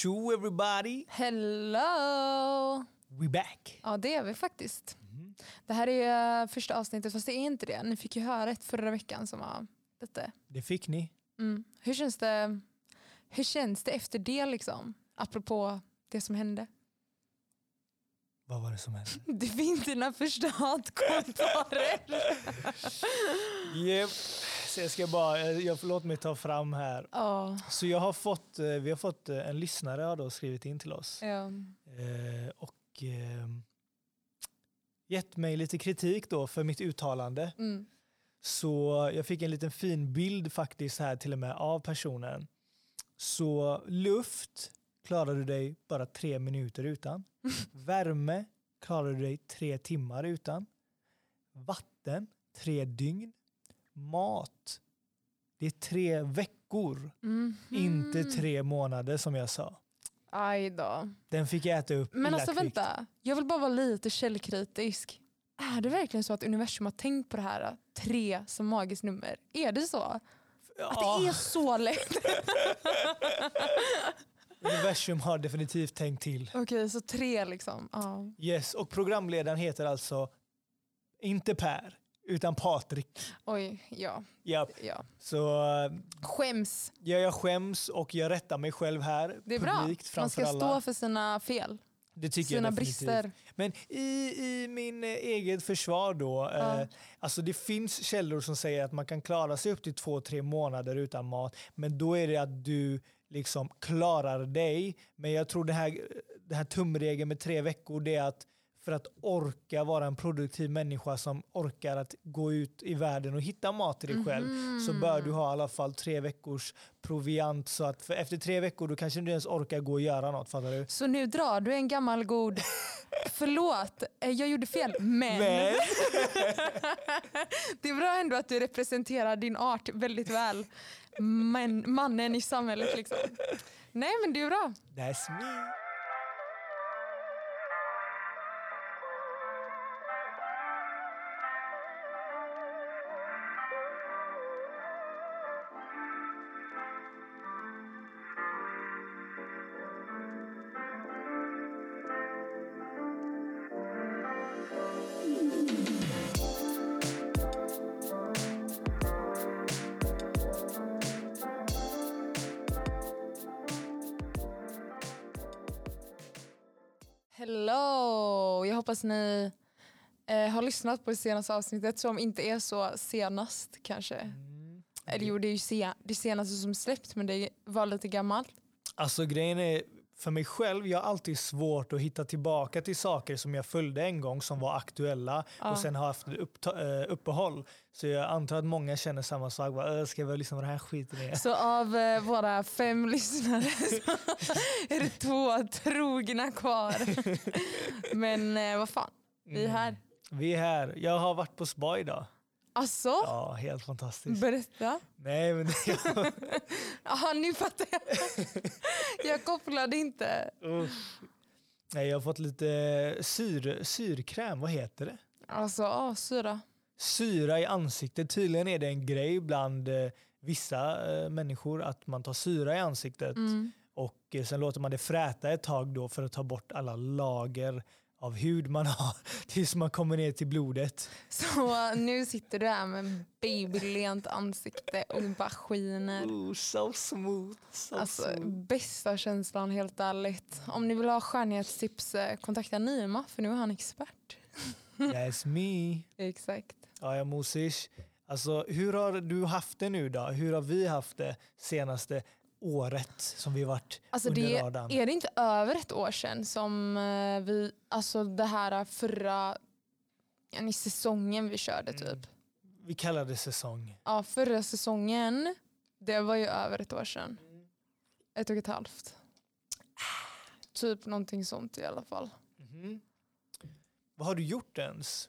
Tjo everybody! Hello! We back! Ja det är vi faktiskt. Det här är eh, första avsnittet fast det är inte det. Ni fick ju höra ett förra veckan som var lite... Det fick ni. Mm. Hur, känns det, hur känns det efter det liksom? Apropå det som hände. Vad var det som hände? Det finns dina första hatkommentarer. Yep. Så jag ska bara, jag, låt mig ta fram här. Ja. Så jag har fått, eh, vi har fått eh, en lyssnare har då skrivit in till oss. ja. Eh, och eh, gett mig lite kritik då för mitt uttalande. Mm. Så jag fick en liten fin bild faktiskt här till och med av personen. Så luft klarar du dig bara tre minuter utan. Värme klarar du dig tre timmar utan. Vatten tre dygn. Mat det är tre veckor, Mhm. inte tre månader som jag sa. Aj då. Den fick jag äta upp Men alltså kvickt. vänta, jag vill bara vara lite källkritisk. Är det verkligen så att universum har tänkt på det här tre som magiskt nummer? Är det så? Att Ja, det är så lätt? universum har definitivt tänkt till. Okej, så tre liksom. Ja. Yes, och programledaren heter alltså inte Per, utan Patrik. Oj, ja. Japp. ja. Så eh, Skäms. ja, jag skäms och jag rättar mig själv här. Det är bra. publikt Man framför ska alla. stå för sina fel. det tycker sina jag definitivt. brister. Men i, i min eh, eget försvar då, Ja. eh, alltså det finns källor som säger att man kan klara sig upp till två, tre månader utan mat, men då är det att du liksom klarar dig. Men jag tror det här, det här tumregeln med tre veckor, det är att för att orka vara en produktiv människa som orkar att gå ut i världen och hitta mat till dig själv så bör du ha i alla fall tre veckors proviant så att för efter tre veckor då kanske du inte ens orkar gå och göra något. Fattar du? Så nu drar du en gammal god, förlåt, eh, jag gjorde fel, men, Men det är bra ändå att du representerar din art väldigt väl. Men, mannen i samhället liksom. Nej men det är bra. that's me. Hoppas ni eh, har lyssnat på det senaste avsnittet som inte är så senast kanske. Mm. Eller jo, det är ju se, det senaste som släppt men det var lite gammalt. Alltså grejen är, för mig själv, jag har alltid svårt att hitta tillbaka till saker som jag följde en gång som var aktuella Ja. och sen har haft uppta- eh, uppehåll. Så jag antar att många känner samma sak. Bara, "Äh, Ska jag väl lyssna på den här skiten igen? Så av eh, våra fem lyssnare så är det två trogna kvar. Men eh, vad fan, vi är här. Vi är här. Jag har varit på spa idag. Alltså, Ja, helt fantastiskt. berätta. Nej, men jag, Jaha, nu fattar jag. Jag kopplade inte. usch. Nej, jag har fått lite syr, syrkräm, vad heter det? Alltså, ja, syra. Syra i ansiktet. Tydligen är det en grej bland eh, vissa eh, människor att man tar syra i ansiktet Mm. och eh, sen låter man det fräta ett tag då för att ta bort alla lager av hud man har tills man kommer ner till blodet. Så nu sitter du här med babylent ansikte och bara skiner. Ooh, so smooth. So Alltså smooth. bästa känslan helt ärligt. Om ni vill ha skönhetstips, eh, kontakta Nima för nu är han expert. That's me. Exakt. Ja, Mosish. Alltså, hur har du haft det nu då? Hur har vi haft det senaste året som vi varit Alltså under det, radarn? är det inte över ett år sedan som eh, vi, alltså det här förra, ja, i säsongen vi körde typ. Mm. Vi kallar det säsong. Ja förra säsongen, det var ju över ett år sedan. Ett och ett halvt. Typ någonting sånt i alla fall. Vad har du gjort ens?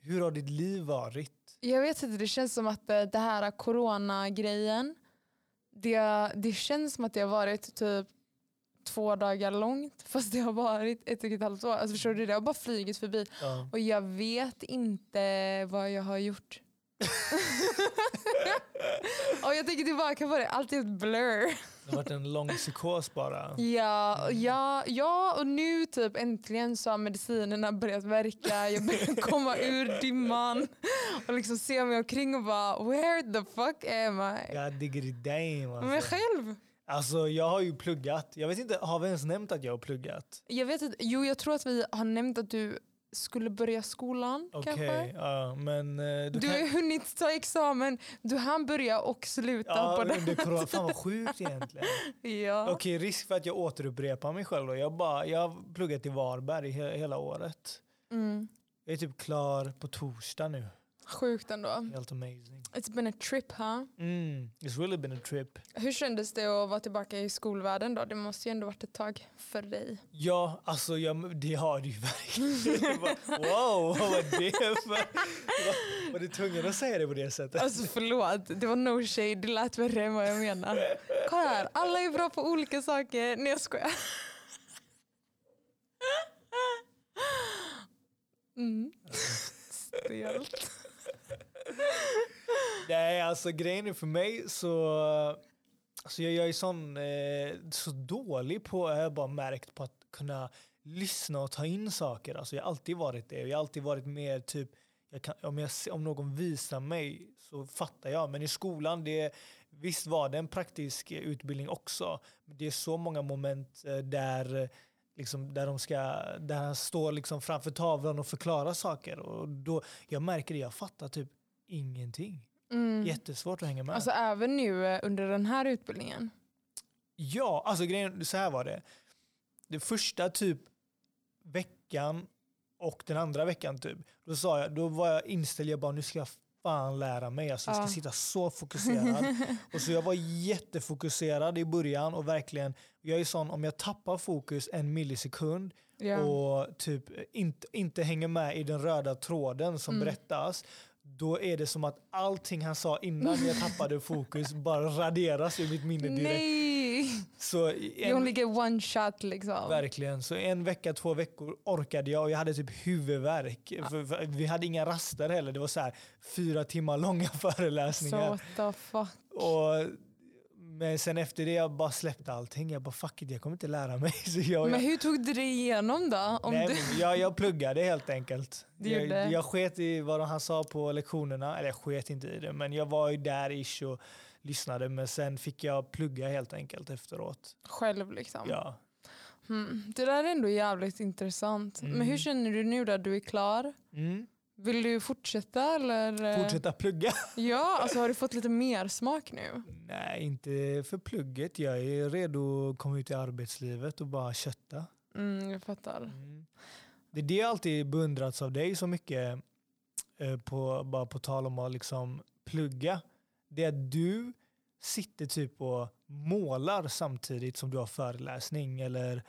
Hur har ditt liv varit? Jag vet inte, det känns som att eh, det här corona-grejen, det, det känns som att det har varit typ två dagar långt fast det har varit ett och ett halvt år. Alltså förstår du, det har bara flugit förbi Ja. och jag vet inte vad jag har gjort. och jag tänker tillbaka på det, allt är ett blur. Det har varit en lång psykos bara. Ja, Mm. ja, ja, och nu typ äntligen så har medicinerna börjat verka. Jag börjar komma ur dimman och liksom se mig omkring och bara where the fuck am I? God diggity damn Men alltså. själv? alltså. Jag har ju pluggat. Jag vet inte, har vi ens nämnt att jag har pluggat? Jag vet inte, jo jag tror att vi har nämnt att du skulle börja skolan Okej, kanske? ja, men... eh, Du kan- har hunnit ta examen, du hann börja och sluta Ja, på det. under corona. Fan vad sjukt egentligen. Ja. Okej, risk för att jag återupprepar mig själv då. Jag, bara, jag har pluggat i Varberg he hela året. Mm. Jag är typ klar på torsdag nu. Sjukt ändå. Helt amazing. It's been a trip huh? Mm, it's really been a trip. Hur kändes det att vara tillbaka i skolvärlden då? Det måste ju ändå varit ett tag för dig. Ja, alltså jag, det har det ju verkligen. Bara, wow, vad var det för... Var, var du tvungen att säga det på det sättet? Alltså förlåt, det var no shade, det lät värre än vad jag menar. Kolla här, alla är bra på olika saker. Nej jag skojar. Mm. Stelt. Nej, alltså grejen är för mig så... Alltså jag, jag är sån, eh, så dålig på, jag har bara märkt på att kunna lyssna och ta in saker. Alltså jag har alltid varit det. Jag har alltid varit mer typ, jag kan, om, jag, om någon visar mig så fattar jag. Men i skolan, det, visst var det en praktisk utbildning också. Men det är så många moment eh, där, eh, liksom, där, de ska, där han står liksom framför tavlan och förklarar saker. Och då, jag märker det, jag fattar typ ingenting. Mm. Jättesvårt att hänga med. Alltså även nu eh, under den här utbildningen. Ja, alltså grejen, så här var det. Det första typ veckan och den andra veckan typ, då, sa jag, då var jag inställd, jag bara nu ska jag fan lära mig. Alltså, jag ska Ja. sitta så fokuserad. och så jag var jättefokuserad i början och verkligen, jag är sån om jag tappar fokus en millisekund Ja. och typ inte, inte hänger med i den röda tråden som Mm. berättas, då är det som att allting han sa innan jag tappade fokus bara raderas ur mitt minne direkt. Nej! Så You en, only get one shot liksom. verkligen, så en vecka, två veckor orkade jag och jag hade typ huvudvärk. För, för, vi hade inga raster heller, det var så här fyra timmar långa Så föreläsningar. what the fuck. Och, men sen efter det jag bara släppte allting. Jag bara fuck it, jag kommer inte lära mig. Så jag, Men hur tog du dig igenom då? Om Nej, du... jag, jag pluggade helt enkelt. Du Jag, jag sket i vad han sa på lektionerna, eller jag sket inte i det, men jag var ju där ish och lyssnade. Men sen fick jag plugga helt enkelt efteråt. Själv liksom. Ja. Mm. Det där är ändå jävligt intressant. Mm. Men hur känner du nu då du är klar? Mm. Vill du fortsätta eller? Fortsätta plugga? Ja, alltså har du fått lite mer smak nu? Nej, inte för plugget. Jag är redo att komma ut i arbetslivet och bara kötta. Mm, jag fattar. Mm. Det är det jag alltid beundrats av dig så mycket, eh, på, bara på tal om att liksom plugga. Det är att du sitter typ och målar samtidigt som du har föreläsning eller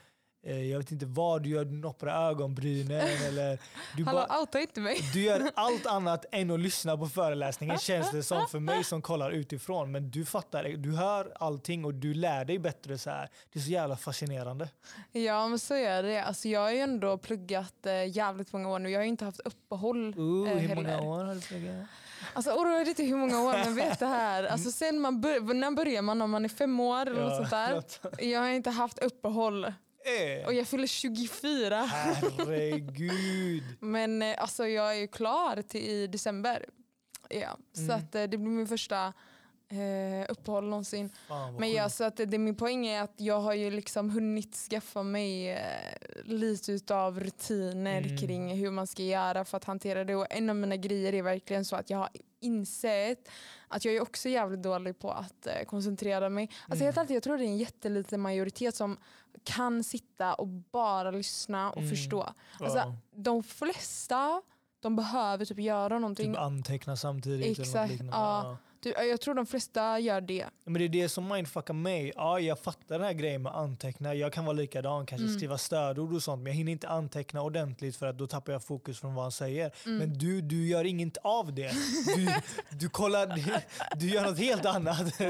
eh, jag vet inte vad du gör, du nopprar ögonbrynen eller du, Hallå, outa inte mig. du gör allt annat än att lyssna på föreläsningen känns det som för mig som kollar utifrån. Men du fattar, du hör allting och du lär dig bättre så här. Det är så jävla fascinerande. Ja men så är det. Alltså, jag har ju ändå pluggat eh, jävligt många år nu. Jag har ju inte haft uppehåll. Uh, Eh, hur många heller. år har du pluggat? Alltså oroa dig inte hur många år men vet det här. Alltså, sen man bör- när börjar man? Om man är fem år eller något sånt där. Jag har inte haft uppehåll. Eh, Och jag fyller 24. Herregud. Men eh, alltså, jag är ju klar till i december. Ja, så Mm. att, eh, det blir min första eh, uppehåll någonsin. Fan Men ja, sjukt. så att det, min poäng är att jag har ju liksom hunnit skaffa mig eh, lite utav rutiner Mm. kring hur man ska göra för att hantera det. Och en av mina grejer är verkligen så att jag har insett att jag är också jävligt dålig på att eh, koncentrera mig. Alltså Mm. helt ärligt, jag tror det är en jätteliten majoritet som kan sitta och bara lyssna och Mm. förstå. Alltså, Ja. De flesta de behöver typ göra någonting. Typ anteckna samtidigt. eller något Exakt, liknande. ja. Du, jag tror de flesta gör det. Men det är det som mindfuckar mig. Ja, jag fattar den här grejen med anteckna. Jag kan vara likadan, kanske Mm. skriva stödord och sånt. Men jag hinner inte anteckna ordentligt för att då tappar jag fokus från vad han säger. Mm. Men du, du gör inget av det. Du, du kollar, du, du gör något helt annat.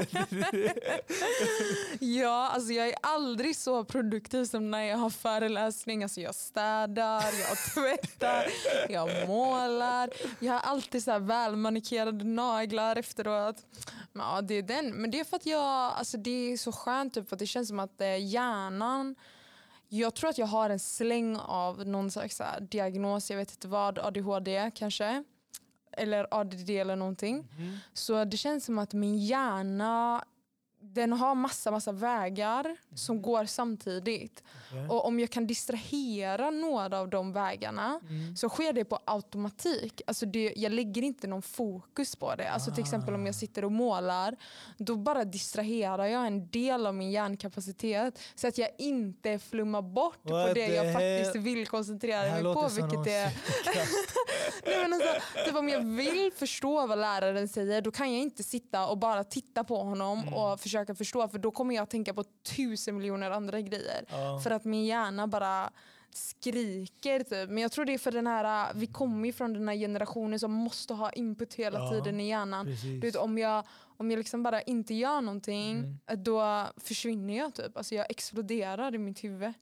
Ja, alltså jag är aldrig så produktiv som när jag har föreläsning. Alltså jag städar, jag tvättar, jag målar. Jag har alltid så här välmanikerade naglar efteråt. Men, ja, det är den. Men det är för att jag, alltså det är så skönt typ, för att det känns som att eh, hjärnan jag tror att jag har en släng av någon slags diagnos, jag vet inte vad, ADHD kanske. Eller ADD eller någonting. Mm. Så det känns som att min hjärna den har massa, massa vägar som går samtidigt. Okej. Och om jag kan distrahera några av de vägarna Mm. så sker det på automatik. Alltså det, jag lägger inte någon fokus på det. Alltså till exempel om jag Ah. sitter och målar, då bara distraherar jag en del av min hjärnkapacitet så att jag inte flummar bort på What det the jag faktiskt vill Det koncentrera mig på. Vilket är. Nej, men alltså, typ om jag vill förstå vad läraren säger då kan jag inte sitta och bara titta på honom Mm. och försöka förstå för då kommer jag tänka på tusen miljoner andra grejer. Ja. För att min hjärna bara skriker typ. Men jag tror det är för den här, vi kommer ju från den här generationen som måste ha input hela Ja, tiden i hjärnan. Precis. Du vet, om jag, om jag liksom bara inte gör någonting Mm. då försvinner jag typ. Alltså jag exploderar i mitt huvud.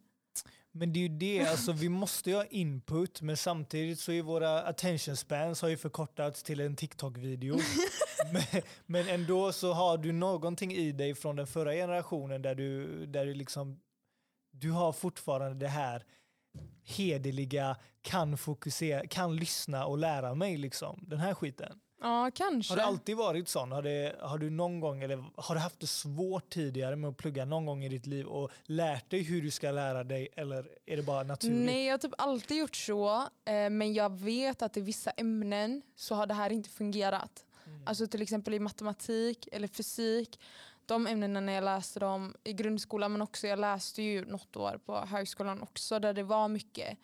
Men det är ju det, alltså, vi måste ju ha input men samtidigt så är våra attention spans har ju förkortats till en TikTok-video. men, men ändå så har du någonting i dig från den förra generationen där du, där du liksom du har fortfarande det här hederliga, kan fokusera, kan lyssna och lära mig liksom. Den här skiten. Ja kanske. Har det alltid varit sån? Har, det, har du någon gång, eller har du haft det svårt tidigare med att plugga någon gång i ditt liv och lärt dig hur du ska lära dig eller är det bara naturligt? Nej, jag har typ alltid gjort så. Eh, men jag vet att i vissa ämnen så har det här inte fungerat. Mm. Alltså till exempel i matematik eller fysik. De ämnena när jag läste dem i grundskolan men också jag läste ju något år på högskolan också där det var mycket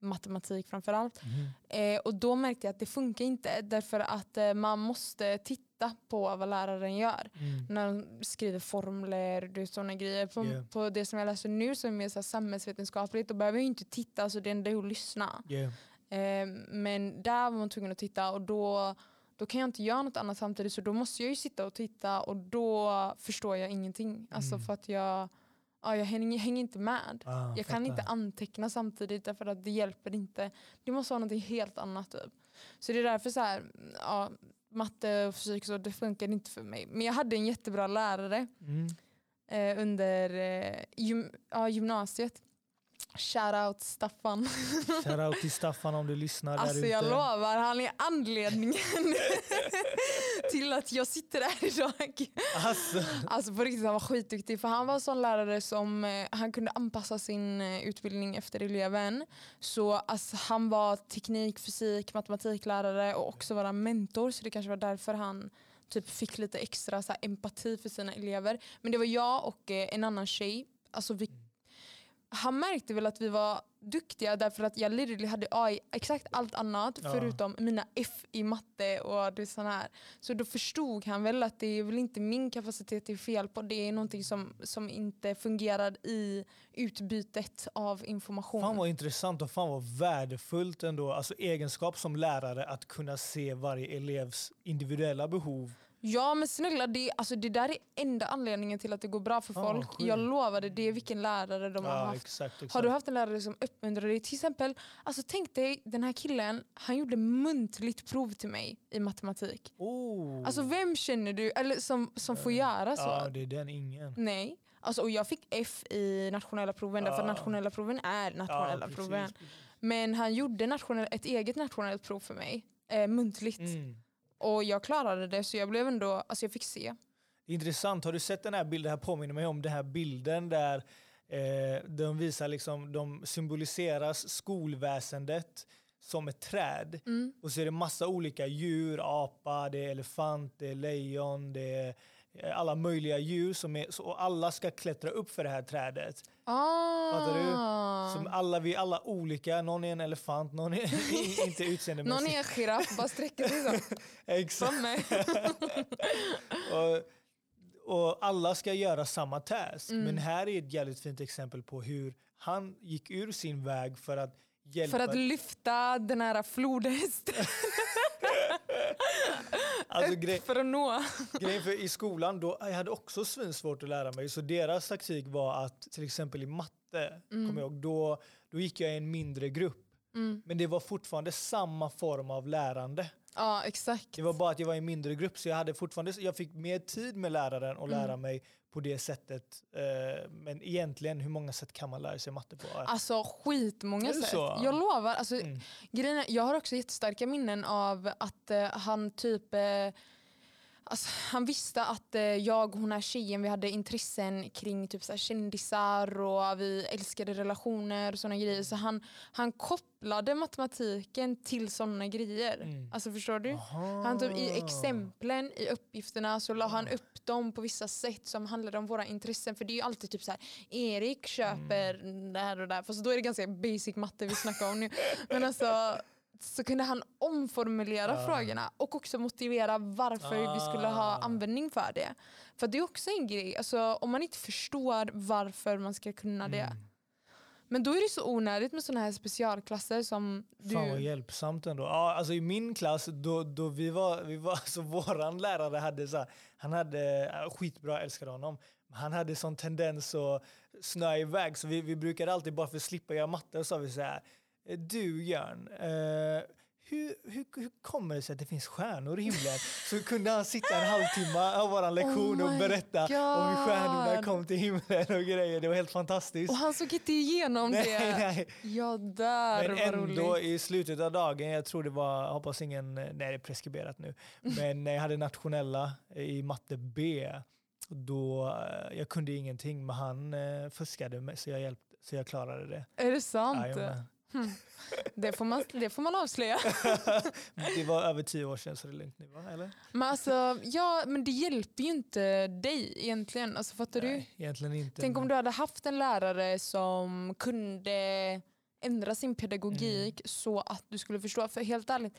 matematik framförallt. Mhm. Eh, och då märkte jag att det funkar inte därför att eh, man måste titta på vad läraren gör. Mm. När de skriver formler, vet, sådana grejer. På, Yeah. på det som jag läser nu som är mer så här samhällsvetenskapligt då behöver jag inte titta, alltså det enda är att lyssna. Yeah. Eh, men där var man tvungen att titta och då, då kan jag inte göra något annat samtidigt så då måste jag ju sitta och titta och då förstår jag ingenting. Alltså Mm. för att jag, ja, jag hänger, hänger inte med. Ah, Jag kan inte anteckna samtidigt därför att det hjälper inte. Det måste vara något helt annat. Typ. Så det är därför så här, ja, matte och fysik så det funkar inte för mig. Men jag hade en jättebra lärare Mm. eh, under eh, gym, ja, gymnasiet. Shoutout Staffan. Shoutout till Staffan om du lyssnar där Alltså ute. jag lovar, han är anledningen till att jag sitter här idag. Alltså, Alltså på riktigt han var skitduktig för han var en sån lärare som eh, han kunde anpassa sin eh, utbildning efter eleven. Så alltså, han var teknik, fysik, matematiklärare och också vara mentor så det kanske var därför han typ fick lite extra så här, empati för sina elever. Men det var jag och eh, en annan tjej. Alltså, vi, han märkte väl att vi var duktiga därför att jag literally hade A i exakt allt annat Ja. förutom mina F i matte och det sån här. Så då förstod han väl att det är väl inte min kapacitet det är fel på. Det är någonting som, som inte fungerar i utbytet av information. fan vad intressant och fan vad värdefullt ändå. Alltså egenskap som lärare att kunna se varje elevs individuella behov. Ja men snälla, det, alltså, det där är enda anledningen till att det går bra för folk. sjukt. Jag lovar det, det är vilken lärare de har Ja, haft. exakt, exakt. Har du haft en lärare som uppmuntrar dig? Till exempel, alltså tänk dig den här killen, han gjorde muntligt prov till mig i matematik. Oh. Alltså vem känner du eller som, som får göra så? Ja, det är den ingen. Nej. Alltså, och jag fick F i nationella proven därför att nationella proven är nationella precis, proven. precis. Men han gjorde nationell, ett eget nationellt prov för mig, eh, muntligt. Mm. Och jag klarade det så jag blev ändå, alltså jag fick se. Intressant. Har du sett den här bilden? Det här påminner mig om den här bilden där eh, de visar liksom, de symboliseras skolväsendet som ett träd. Mm. Och så är det massa olika djur, apa, det är elefant, det är lejon, det är alla möjliga djur som är, så, och alla ska klättra upp för det här trädet. Ah. Fattar du? Som alla, vi är alla olika, någon är en elefant, någon är inte Någon utseendemässigt. är en giraff, bara sträcker sig så. Exakt. Som mig. och, och alla ska göra samma task. Mm. Men här är ett jävligt fint exempel på hur han gick ur sin väg för att hjälpa. För att lyfta den här flodhästen alltså, grej, för att nå. grejen för i skolan, då, jag hade också svinsvårt att lära mig. Så deras taktik var att till exempel i matte, Mm. kommer jag ihåg, då, då gick jag i en mindre grupp. Mm. Men det var fortfarande samma form av lärande. Ja, exakt. Det var bara att jag var i en mindre grupp så jag, hade fortfarande, jag fick mer tid med läraren och lära Mm. mig på det sättet. Eh, men egentligen, hur många sätt kan man lära sig matte på? Alltså skitmånga sätt. så? Jag lovar. Alltså, Mm. grejen jag har också jättestarka minnen av att eh, han typ eh, Alltså, han visste att eh, jag och den här tjejen vi hade intressen kring typ så här, kändisar och vi älskade relationer och sådana grejer. Så han, han kopplade matematiken till sådana grejer. Mm. Alltså förstår du? Aha. Han tog i exemplen, i uppgifterna, så la han upp dem på vissa sätt som handlade om våra intressen. För det är ju alltid typ så här, Erik köper det här och det här. Fast då är det ganska basic matte vi snackar om nu. Men alltså, så kunde han omformulera Ja. frågorna och också motivera varför vi skulle ha Ah. användning för det. För det är också en grej, alltså, om man inte förstår varför man ska kunna det. Mm. Men då är det så onödigt med sådana här specialklasser som du... Fan vad hjälpsamt ändå. Ja, alltså I min klass, då, då vi var, vi var, alltså våran lärare hade så här, han hade, skitbra, jag älskade honom, han hade sån tendens att snöa iväg så vi, vi brukade alltid bara för att slippa göra matte så sa vi så här, "Eh, du Jörn, eh, hur, hur, hur kommer det sig att det finns stjärnor i himlen? Så kunde han sitta en halvtimme av vår lektion Oh och berätta om hur stjärnorna God. kom till himlen och grejer. Det var helt fantastiskt. Och han såg inte igenom nej, det. nej. Ja, där Men ändå roligt. i slutet av dagen, jag tror det var, jag hoppas ingen, nej det är preskriberat nu, men när jag hade nationella i matte B, då, eh, jag kunde ingenting men han eh, fuskade med, så jag, hjälpte, så jag klarade det. Är det sant? Jajamän. Det får, man, det får man avslöja. det var över tio år sedan så det är lugnt nu va? Eller? Men, alltså, ja, men det hjälper ju inte dig egentligen. Alltså, fattar du? Nej, egentligen inte. Tänk om du hade haft en lärare som kunde ändra sin pedagogik Mm. så att du skulle förstå. För helt ärligt,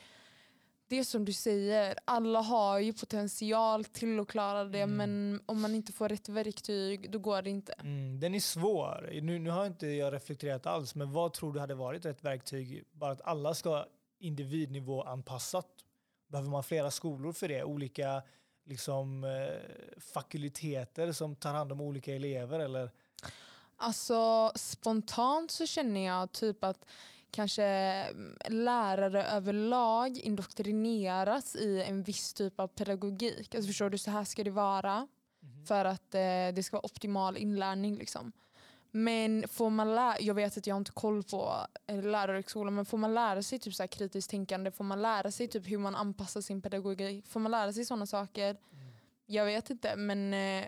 det är som du säger, alla har ju potential till att klara det Mm. men om man inte får rätt verktyg då går det inte. Mm, den är svår. Nu, nu har inte jag reflekterat alls, men vad tror du hade varit rätt verktyg? Bara att alla ska individnivå anpassat. Behöver man flera skolor för det? Olika liksom, eh, fakulteter som tar hand om olika elever? Eller? Alltså spontant så känner jag typ att kanske mm, lärare överlag indoktrineras i en viss typ av pedagogik. Alltså förstår du, så här ska det vara Mhm. för att eh, det ska vara optimal inlärning. Liksom. Men får man lära, jag vet att jag har inte koll på eh, lärarhögskolan, men får man lära sig typ så kritiskt tänkande, får man lära sig typ hur man anpassar sin pedagogik, får man lära sig sådana saker? Jag vet inte, men eh,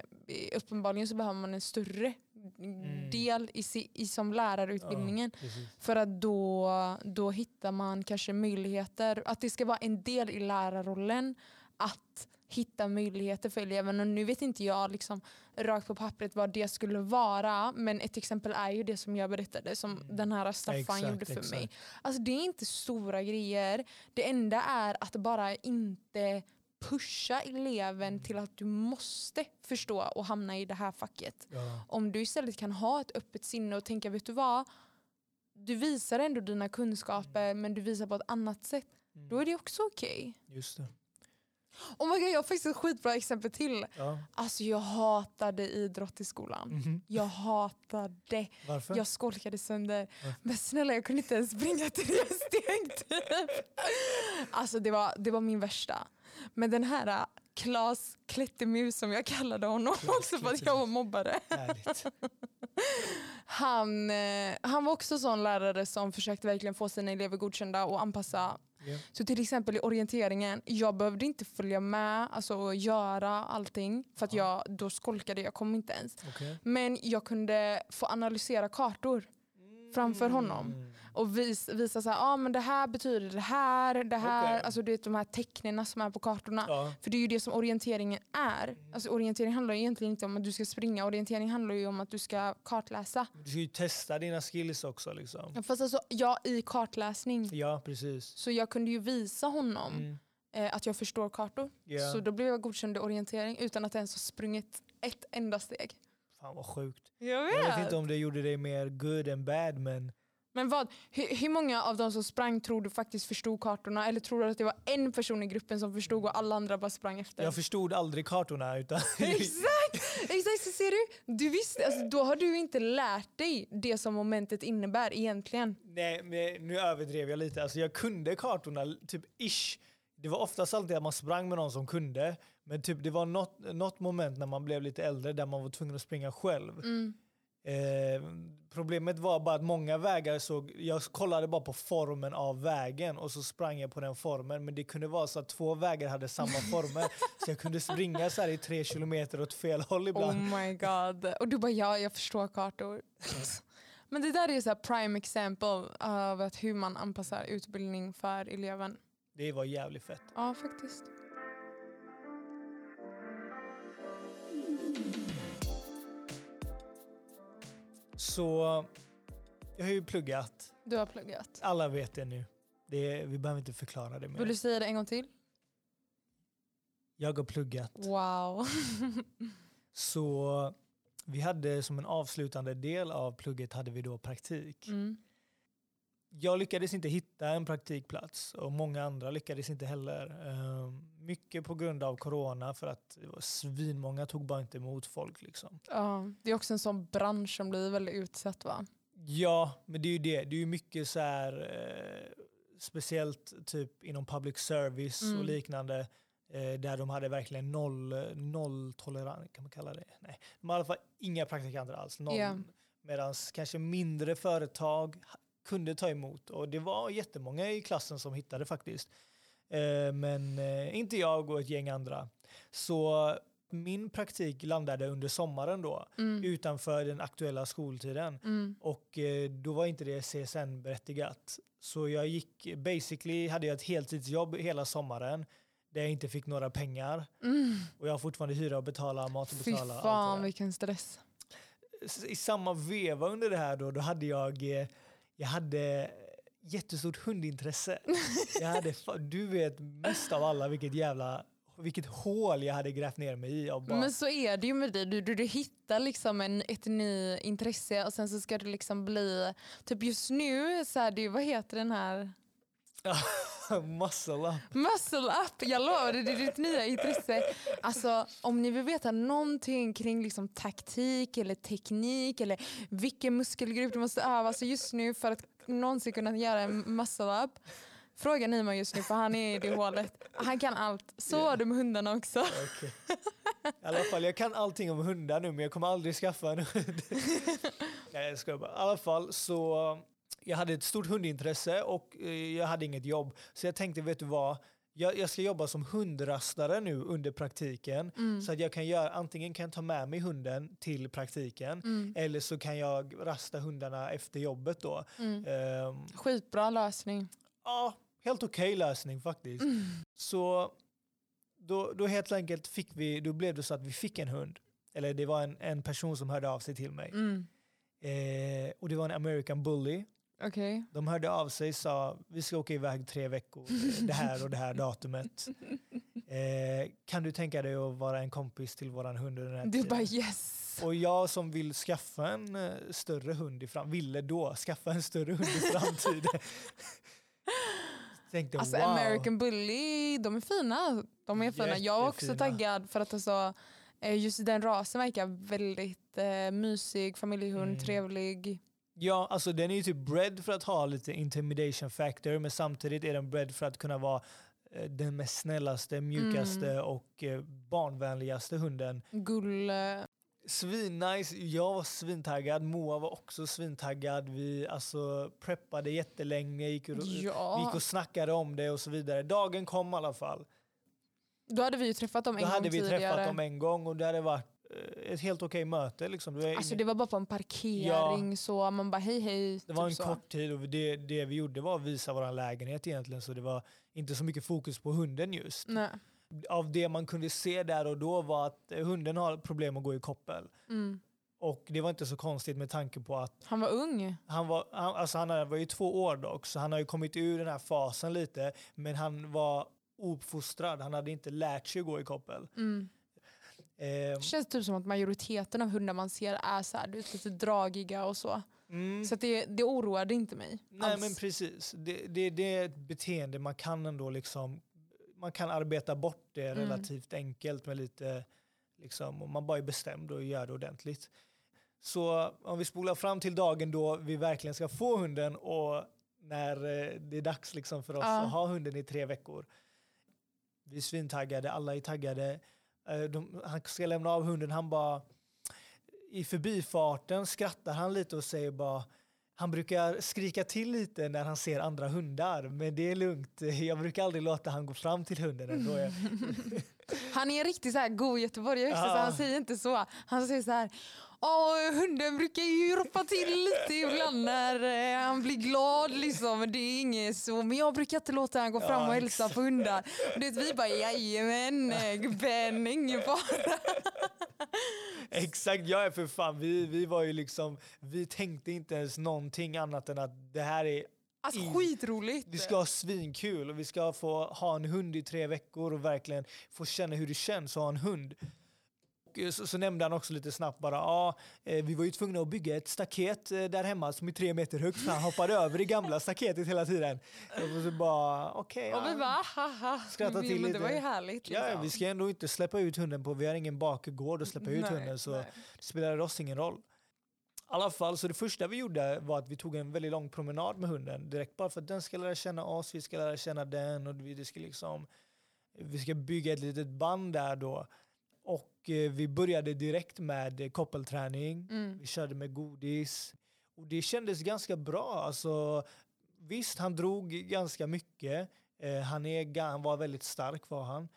uppenbarligen så behöver man en större Mm. del i, i som lärarutbildningen. Ja. För att då, då hittar man kanske möjligheter, att det ska vara en del i lärarrollen att hitta möjligheter för eleven. Och nu vet inte jag liksom, rakt på pappret vad det skulle vara, men ett exempel är ju det som jag berättade, som Mm. den här Staffan Exakt, gjorde för exakt. mig. Alltså det är inte stora grejer. Det enda är att bara inte pusha eleven till att du måste förstå och hamna i det här facket. Ja. Om du istället kan ha ett öppet sinne och tänka, vet du vad? Du visar ändå dina kunskaper men du visar på ett annat sätt. Mm. Då är det också okej. Just det. Oh my God, jag har faktiskt ett skitbra exempel till. Ja. Alltså jag hatade idrott i skolan. Mhm. Jag hatade. Varför? Jag skolkade sönder. Varför? Men snälla jag kunde inte ens springa tre steg typ. Alltså det var, det var min värsta. Men den här äh, Klas Klättermus som jag kallade honom Klas också för att jag var mobbare. Han, eh, han var också sån lärare som försökte verkligen få sina elever godkända och anpassa. Ja. Så till exempel i orienteringen, jag behövde inte följa med alltså, och göra allting för att jag då skolkade, jag kom inte ens. Okej. Men jag kunde få analysera kartor framför honom. Mm. och vis, visa så här, ah, men det här betyder det här, det här, Okej. alltså du vet de här tecknen som är på kartorna. Ja. För det är ju det som orienteringen är. Alltså orientering handlar egentligen inte om att du ska springa, orientering handlar ju om att du ska kartläsa. Du ska ju testa dina skills också. Liksom. Fast alltså, jag i kartläsning. Ja, precis. Så jag kunde ju visa honom Mm. eh, att jag förstår kartor. Ja. Så då blev jag godkänd i orientering utan att ens ha sprungit ett enda steg. Fan vad sjukt. Jag Jag vet inte om det gjorde dig mer good and bad men Men vad, hur, hur många av de som sprang tror du faktiskt förstod kartorna? Eller tror du att det var en person i gruppen som förstod och alla andra bara sprang efter? jag förstod aldrig kartorna. Utan Exakt! Exakt, så ser du? du visste, alltså, då har du inte lärt dig det som momentet innebär egentligen. Nej, men nu överdrev jag lite. Alltså, jag kunde kartorna, typ ish. Det var oftast alltid att man sprang med någon som kunde. Men typ det var något, något moment när man blev lite äldre där man var tvungen att springa själv. Mm. Eh, problemet var bara att många vägar såg, jag kollade bara på formen av vägen och så sprang jag på den formen. Men det kunde vara så att två vägar hade samma former. så jag kunde springa så i tre kilometer åt fel håll ibland. Oh my god. Och du bara ja, jag förstår kartor. Men det där är så prime example av att hur man anpassar utbildning för eleven. Det var jävligt fett. Ja, faktiskt. Så jag har ju pluggat. Du har pluggat. Alla vet det nu. Det vi behöver inte förklara det mer. Vill du säga det en gång till? Jag har pluggat. Wow. Så vi hade som en avslutande del av plugget hade vi då praktik. Mm. Jag lyckades inte hitta en praktikplats och många andra lyckades inte heller. Ehm, Mycket på grund av corona för att det var svinmånga tog bara inte emot folk. Liksom. Ja, det är också en sån bransch som blir väldigt utsatt va? Ja, men det är ju det. Det är ju mycket så här, eh, speciellt typ inom public service och Mm. liknande, eh, där de hade verkligen noll, noll tolerans, kan man kalla det? Nej, de hade i alla fall inga praktikanter alls. Noll. Ja. Medan kanske mindre företag kunde ta emot och det var jättemånga i klassen som hittade faktiskt. Eh, men eh, inte jag och ett gäng andra. Så min praktik landade under sommaren då, Mm. utanför den aktuella skoltiden. Mm. Och eh, då var inte det CSN-berättigat. Så jag gick, basically hade jag ett heltidsjobb hela sommaren där jag inte fick några pengar. Mm. Och jag har fortfarande hyra att betala, mat att Fy betala. allt fan där. vilken stress. I samma veva under det här då, då hade jag, jag hade jättestort hundintresse. jag hade, du vet mest av alla vilket jävla vilket hål jag hade grävt ner mig i. Och bara, Men så är det ju med dig. Du, du, du hittar liksom en, ett ny intresse och sen så ska du liksom bli, typ just nu så här, det vad heter den här? muscle up. Muscle up, jag lovar det, är ditt nya intresse. Alltså om ni vill veta någonting kring liksom taktik eller teknik eller vilken muskelgrupp du måste öva så just nu för att någonsin kunna göra en muscle up. Fråga Nima just nu för han är i det hålet. Han kan allt. Så var det med hundarna också. Okej. I alla fall, jag kan allting om hundar nu men jag kommer aldrig skaffa en hund. Nej, jag skojar bara. I alla fall så jag hade ett stort hundintresse och eh, jag hade inget jobb. Så jag tänkte, vet du vad? Jag, jag ska jobba som hundrastare nu under praktiken. Mm. Så att jag kan göra, antingen kan jag ta med mig hunden till praktiken Mm. eller så kan jag rasta hundarna efter jobbet då. Mm. Ehm, Skitbra lösning. Ja, helt okej lösning faktiskt. Mm. Så då, då helt enkelt fick vi, då blev det så att vi fick en hund. Eller det var en, en person som hörde av sig till mig. Mm. Eh, och det var en American Bully. Okej. De hörde av sig och sa vi ska åka iväg tre veckor, eh, det här och det här datumet. Eh, kan du tänka dig att vara en kompis till våran hund under den här Du tiden? bara yes. Och jag som vill skaffa en eh, större hund i fram ville då skaffa en större hund i framtiden. Tänkte Alltså wow. American Bully, de är fina. De är fina. Jag är också taggad för att alltså, eh, just den rasen verkar väldigt eh, mysig, familjehund, Mm. trevlig. Ja, alltså den är ju typ bred för att ha lite intimidation factor men samtidigt är den bred för att kunna vara eh, den mest snällaste, mjukaste Mm. och eh, barnvänligaste hunden. Gull. eh, Svinnice, jag var svintaggad, Moa var också svintaggad. Vi alltså preppade jättelänge, gick och, vi Ja. gick och snackade om det och så vidare. Dagen kom i alla fall. Då hade vi ju träffat dem en Då gång hade vi tidigare. träffat dem en gång och det hade varit ett helt okej möte. Liksom. Det, var Alltså det var bara på en parkering så man bara hej hej. Det var en typ så. kort tid och det, det vi gjorde var att visa vår lägenhet egentligen så det var inte så mycket fokus på hunden just. Nej. Av det man kunde se där och då var att hunden har problem att gå i koppel. Mm. Och det var inte så konstigt med tanke på att Han var ung. han var, han, alltså han var ju två år dock så han har ju kommit ur den här fasen lite men han var ouppfostrad, han hade inte lärt sig att gå i koppel. Mm. Eh, Det känns typ som att majoriteten av hundar man ser är så här, du vet, lite dragiga och så. mm. Så det, det oroade inte mig. Nej alls. men precis. Det, det, det är ett beteende man kan ändå liksom, man kan arbeta bort det Mm. relativt enkelt med lite, liksom, om man bara är bestämd och gör det ordentligt. Så om vi spolar fram till dagen då vi verkligen ska få hunden och när eh, det är dags liksom för oss Ja. att ha hunden i tre veckor. Vi är svintaggade, alla är taggade. Eh, De, han ska lämna av hunden, han bara... I förbifarten skrattar han lite och säger bara... Han brukar skrika till lite när han ser andra hundar, men det är lugnt. Jag brukar aldrig låta han gå fram till hunden. Ändå. Han är en riktigt så här god göteborgare också, så Ja. han säger inte så. Han säger så här. Åh, hunden brukar ju ropa till lite ibland när eh, han blir glad liksom. Men det är inget så. Men jag brukar inte låta han gå fram Ja, och hälsa på hundar. Och det, vi bara jajamän eh, gubben, ingen fara. Exakt, ja för fan. Vi, vi var ju liksom... Vi tänkte inte ens någonting annat än att det här är Alltså I- skitroligt. Vi ska ha svinkul och vi ska få ha en hund i tre veckor och verkligen få känna hur det känns att ha en hund. Och eh, så, så nämnde han också lite snabbt bara, ja, eh, vi var ju tvungna att bygga ett staket eh, där hemma som är tre meter högt för han hoppade över det gamla staketet hela tiden. Och så bara, okej. Och vi bara haha. Skratta till men det lite. var ju härligt. Liksom. Ja, vi ska ändå inte släppa ut hunden på, vi har ingen bakgård att släppa ut Nej, hunden så nej. det spelar oss ingen roll. I alla fall, så det första vi gjorde var att vi tog en väldigt lång promenad med hunden direkt bara för att den ska lära känna oss, vi ska lära känna den och vi, det ska liksom, vi ska bygga ett litet band där då. Eh, vi började direkt med eh, koppelträning, Mm. vi körde med godis och det kändes ganska bra. Alltså, visst, han drog ganska mycket. Eh, han, är, han var väldigt stark var han.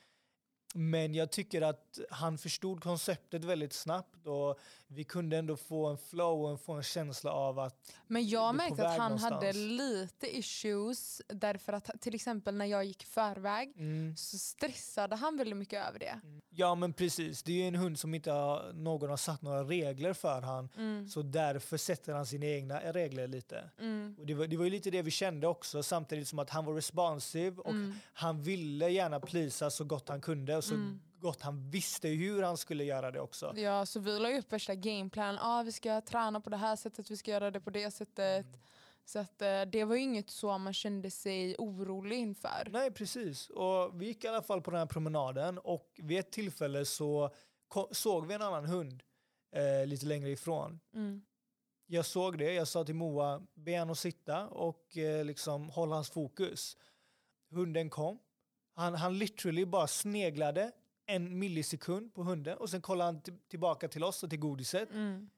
Men jag tycker att han förstod konceptet väldigt snabbt och vi kunde ändå få en flow och få en känsla av att Men jag märkte att han hade någonstans. lite issues därför att till exempel när jag gick förväg mm, så stressade han väldigt mycket över det. ja men precis, det är ju en hund som inte har, någon har satt några regler för han Mm. så därför sätter han sina egna regler lite. Mm. Och det, var, det var ju lite det vi kände också samtidigt som att han var responsive och Mm. han ville gärna plisa så gott han kunde så Mm. gott han visste hur han skulle göra det också. Ja, så vi la upp värsta gameplanen. Ah, vi ska träna på det här sättet, vi ska göra det på det sättet. Mm. Så att, eh, det var inget så man kände sig orolig inför. Nej, precis. Och vi gick i alla fall på den här promenaden och vid ett tillfälle så såg vi en annan hund eh, lite längre ifrån. Mm. Jag såg det, jag sa till Moa, be han att sitta och eh, liksom hålla hans fokus. Hunden kom. Han, han literally bara sneglade en millisekund på hunden och sen kollade han tillbaka till oss och till godiset. Mm.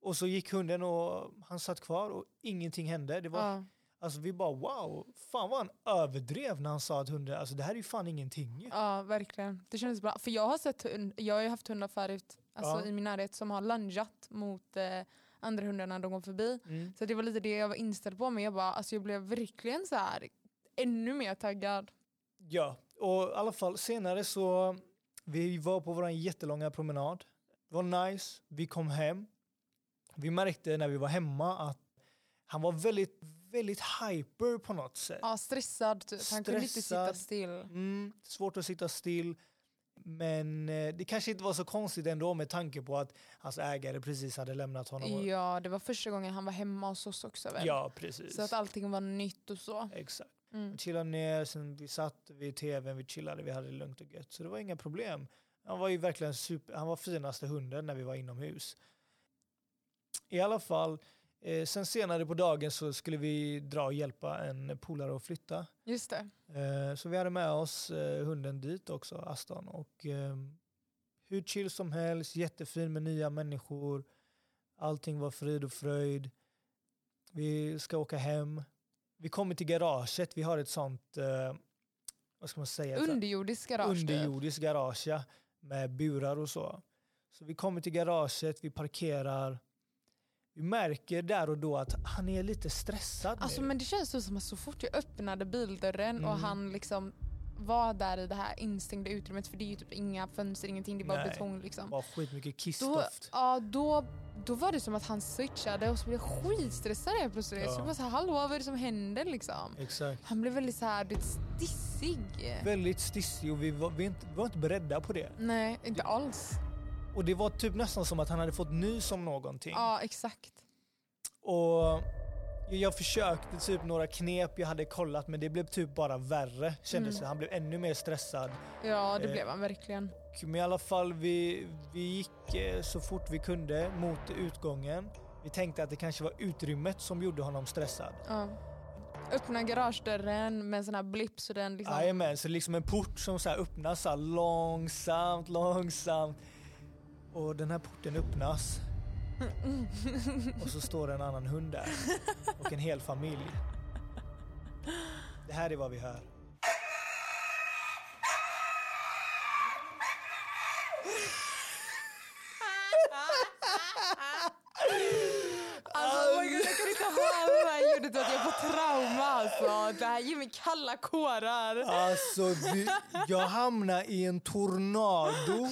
Och så gick hunden och han satt kvar och ingenting hände. Det var, Ja. alltså vi bara wow, fan vad han överdrev när han sa att hunden, alltså det här är ju fan ingenting. ju." ja, verkligen. Det kändes bra. För jag har, sett hund, jag har ju haft hundar förut alltså Ja. i min närhet som har lungeat mot eh, andra hundar när de går förbi. Mm. Så det var lite det jag var inställd på. Men jag, bara, alltså jag blev verkligen så här ännu mer taggad. Ja, och i alla fall senare så vi var på vår jättelånga promenad. Det var nice, vi kom hem. Vi märkte när vi var hemma att han var väldigt, väldigt hyper på något sätt. Ja, stressad typ. Han kunde inte sitta still. Mm, svårt att sitta still. Men eh, det kanske inte var så konstigt ändå med tanke på att hans ägare precis hade lämnat honom. Ja, det var första gången han var hemma hos oss också väl? ja precis. Så att allting var nytt och så. Exakt. Mm. Chillade ner, sen vi satt vid tvn, vi chillade, vi hade det lugnt och gött. Så det var inga problem. Han var ju verkligen super, han var finaste hunden när vi var inomhus. I alla fall, eh, sen senare på dagen så skulle vi dra och hjälpa en polare att flytta. Just det. Eh, så vi hade med oss eh, hunden dit också, Aston. Och eh, hur chill som helst, jättefin med nya människor. Allting var frid och fröjd. Vi ska åka hem. Vi kommer till garaget, vi har ett sånt, eh, vad ska man säga? Ett Underjordisk garage. typ. underjordiskt garage ja, med burar och så. Så vi kommer till garaget, vi parkerar. Vi märker där och då att han är lite stressad Alltså nu. men det känns som att så fort jag öppnade bildörren och Mm. han liksom var där i det här instängda utrymmet för det är ju typ inga fönster, ingenting, det är bara Nej. betong liksom. Bara skitmycket Då, kissdoft. ja, då, då var det som att han switchade och så blev jag skitstressad helt plötsligt. Ja. Så jag bara så här, hallå vad är det som händer liksom? Exakt. Han blev väldigt så här, du stissig. Väldigt stissig och vi var, vi, var inte beredda på det. Nej, inte alls. Och det var typ nästan som att han hade fått nys om någonting. Ja, exakt. Och jag försökte typ några knep jag hade kollat men det blev typ bara värre kändes Mm. det. Han blev ännu mer stressad. Ja, det Eh, blev han verkligen. Men i alla fall, vi, vi gick eh, så fort vi kunde mot utgången. Vi tänkte att det kanske var utrymmet som gjorde honom stressad. Ja. Öppna garagedörren med en sån här blipp så den liksom... Jajamän, så liksom en port som så här öppnas så här långsamt, långsamt. Och den här porten öppnas. Och så står det en annan hund där. Och en hel familj. Det här är vad vi hör. Alltså oh God, jag kan inte höra det här ljudet att jag får trauma alltså. Det här ger mig kalla kårar. Alltså, vi, jag hamnar i en tornado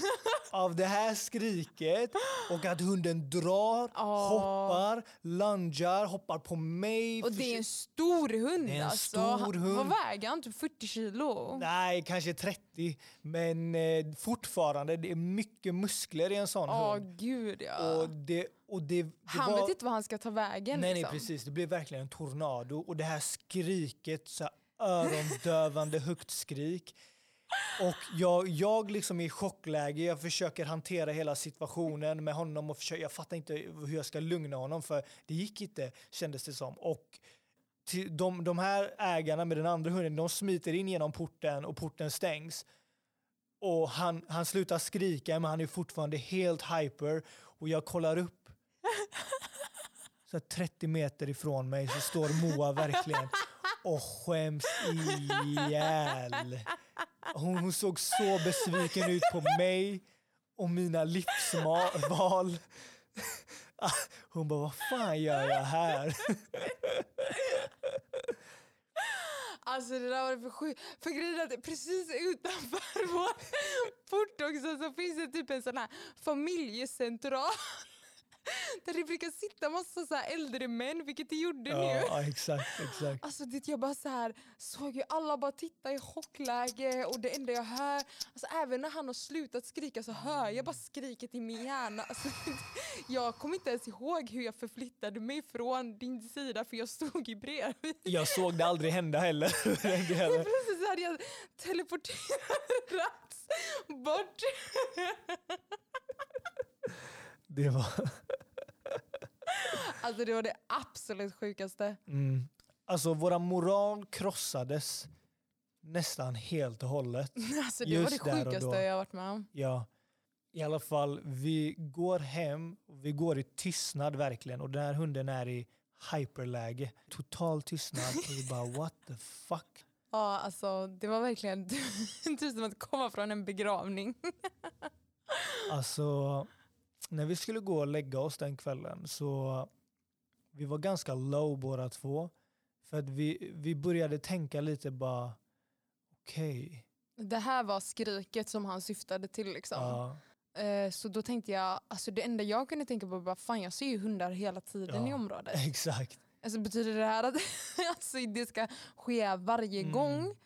av det här skriket och att hunden drar, Ja. hoppar, lungar, hoppar på mig. Och det är en stor hund Det är en alltså. stor hund. Vad väger han? Typ 40 kilo? Nej, kanske 30. Men eh, fortfarande, det är mycket muskler i en sån Åh hund. gud ja. Och det, och det, det han var... vet inte vad han ska ta vägen. Nej, nej, liksom. precis. Det blev verkligen en tornado. Och det här skriket, så här örondövande högt skrik. Och jag, jag liksom är i chockläge, jag försöker hantera hela situationen med honom och försöker, jag fattar inte hur jag ska lugna honom för det gick inte kändes det som. Och de, de här ägarna med den andra hunden, de smiter in genom porten och porten stängs. Och han, han slutar skrika men han är fortfarande helt hyper och jag kollar upp så 30 meter ifrån mig så står Moa verkligen och skäms ihjäl. Hon, hon såg så besviken ut på mig och mina livsval. Hon bara, vad fan gör jag här? Alltså det där var för sjukt. För grejen är att precis utanför vår port också så finns det typ en sån här familjecentral. Där det brukar sitta massa så äldre män, vilket det gjorde nu. Ja, ja, exakt, exakt. Alltså det, jag bara så här, såg ju alla bara titta i chockläge och det enda jag hör, alltså även när han har slutat skrika så hör jag bara skriket i min hjärna. Alltså, jag kommer inte ens ihåg hur jag förflyttade mig från din sida för jag stod ju bredvid. Jag såg det aldrig hända heller. Det heller. Plötsligt så hade jag teleporterats bort. Det var... Alltså det var det absolut sjukaste. Mm. Alltså våra moral krossades nästan helt och hållet. Alltså det var det Just där och sjukaste jag varit med om. Ja, i alla fall, vi går hem, vi går i tystnad verkligen och den här hunden är i hyperläge. Total tystnad och vi bara what the fuck. Ja, alltså det var verkligen typ som att komma från en begravning. Alltså, när vi skulle gå och lägga oss den kvällen så vi var ganska low båda två. För att vi, vi började tänka lite bara, okej, Det här var skriket som han syftade till. Liksom. ja, Eh, Så då tänkte jag, alltså det enda jag kunde tänka på var fan jag ser ju hundar hela tiden Ja. i området. exakt. Alltså betyder det här att alltså, det ska ske varje Mm. gång?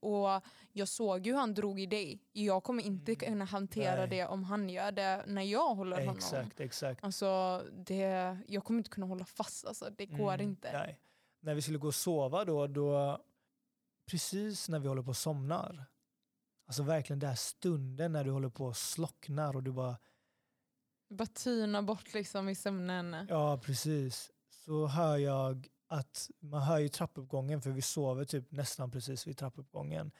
Och jag såg ju hur han drog i dig. Jag kommer inte kunna hantera Mm. Nej. det om han gör det när jag håller honom. Exakt, exakt. Alltså, det, jag kommer inte kunna hålla fast, alltså, det går Mm, inte. Nej. När vi skulle gå och sova då, då, precis när vi håller på att somnar, alltså verkligen den stunden när du håller på att slocknar och du bara, Bara tyna bort liksom i sömnen. ja precis, så hör jag att man hör ju trappuppgången för vi sover typ nästan precis vid trappuppgången.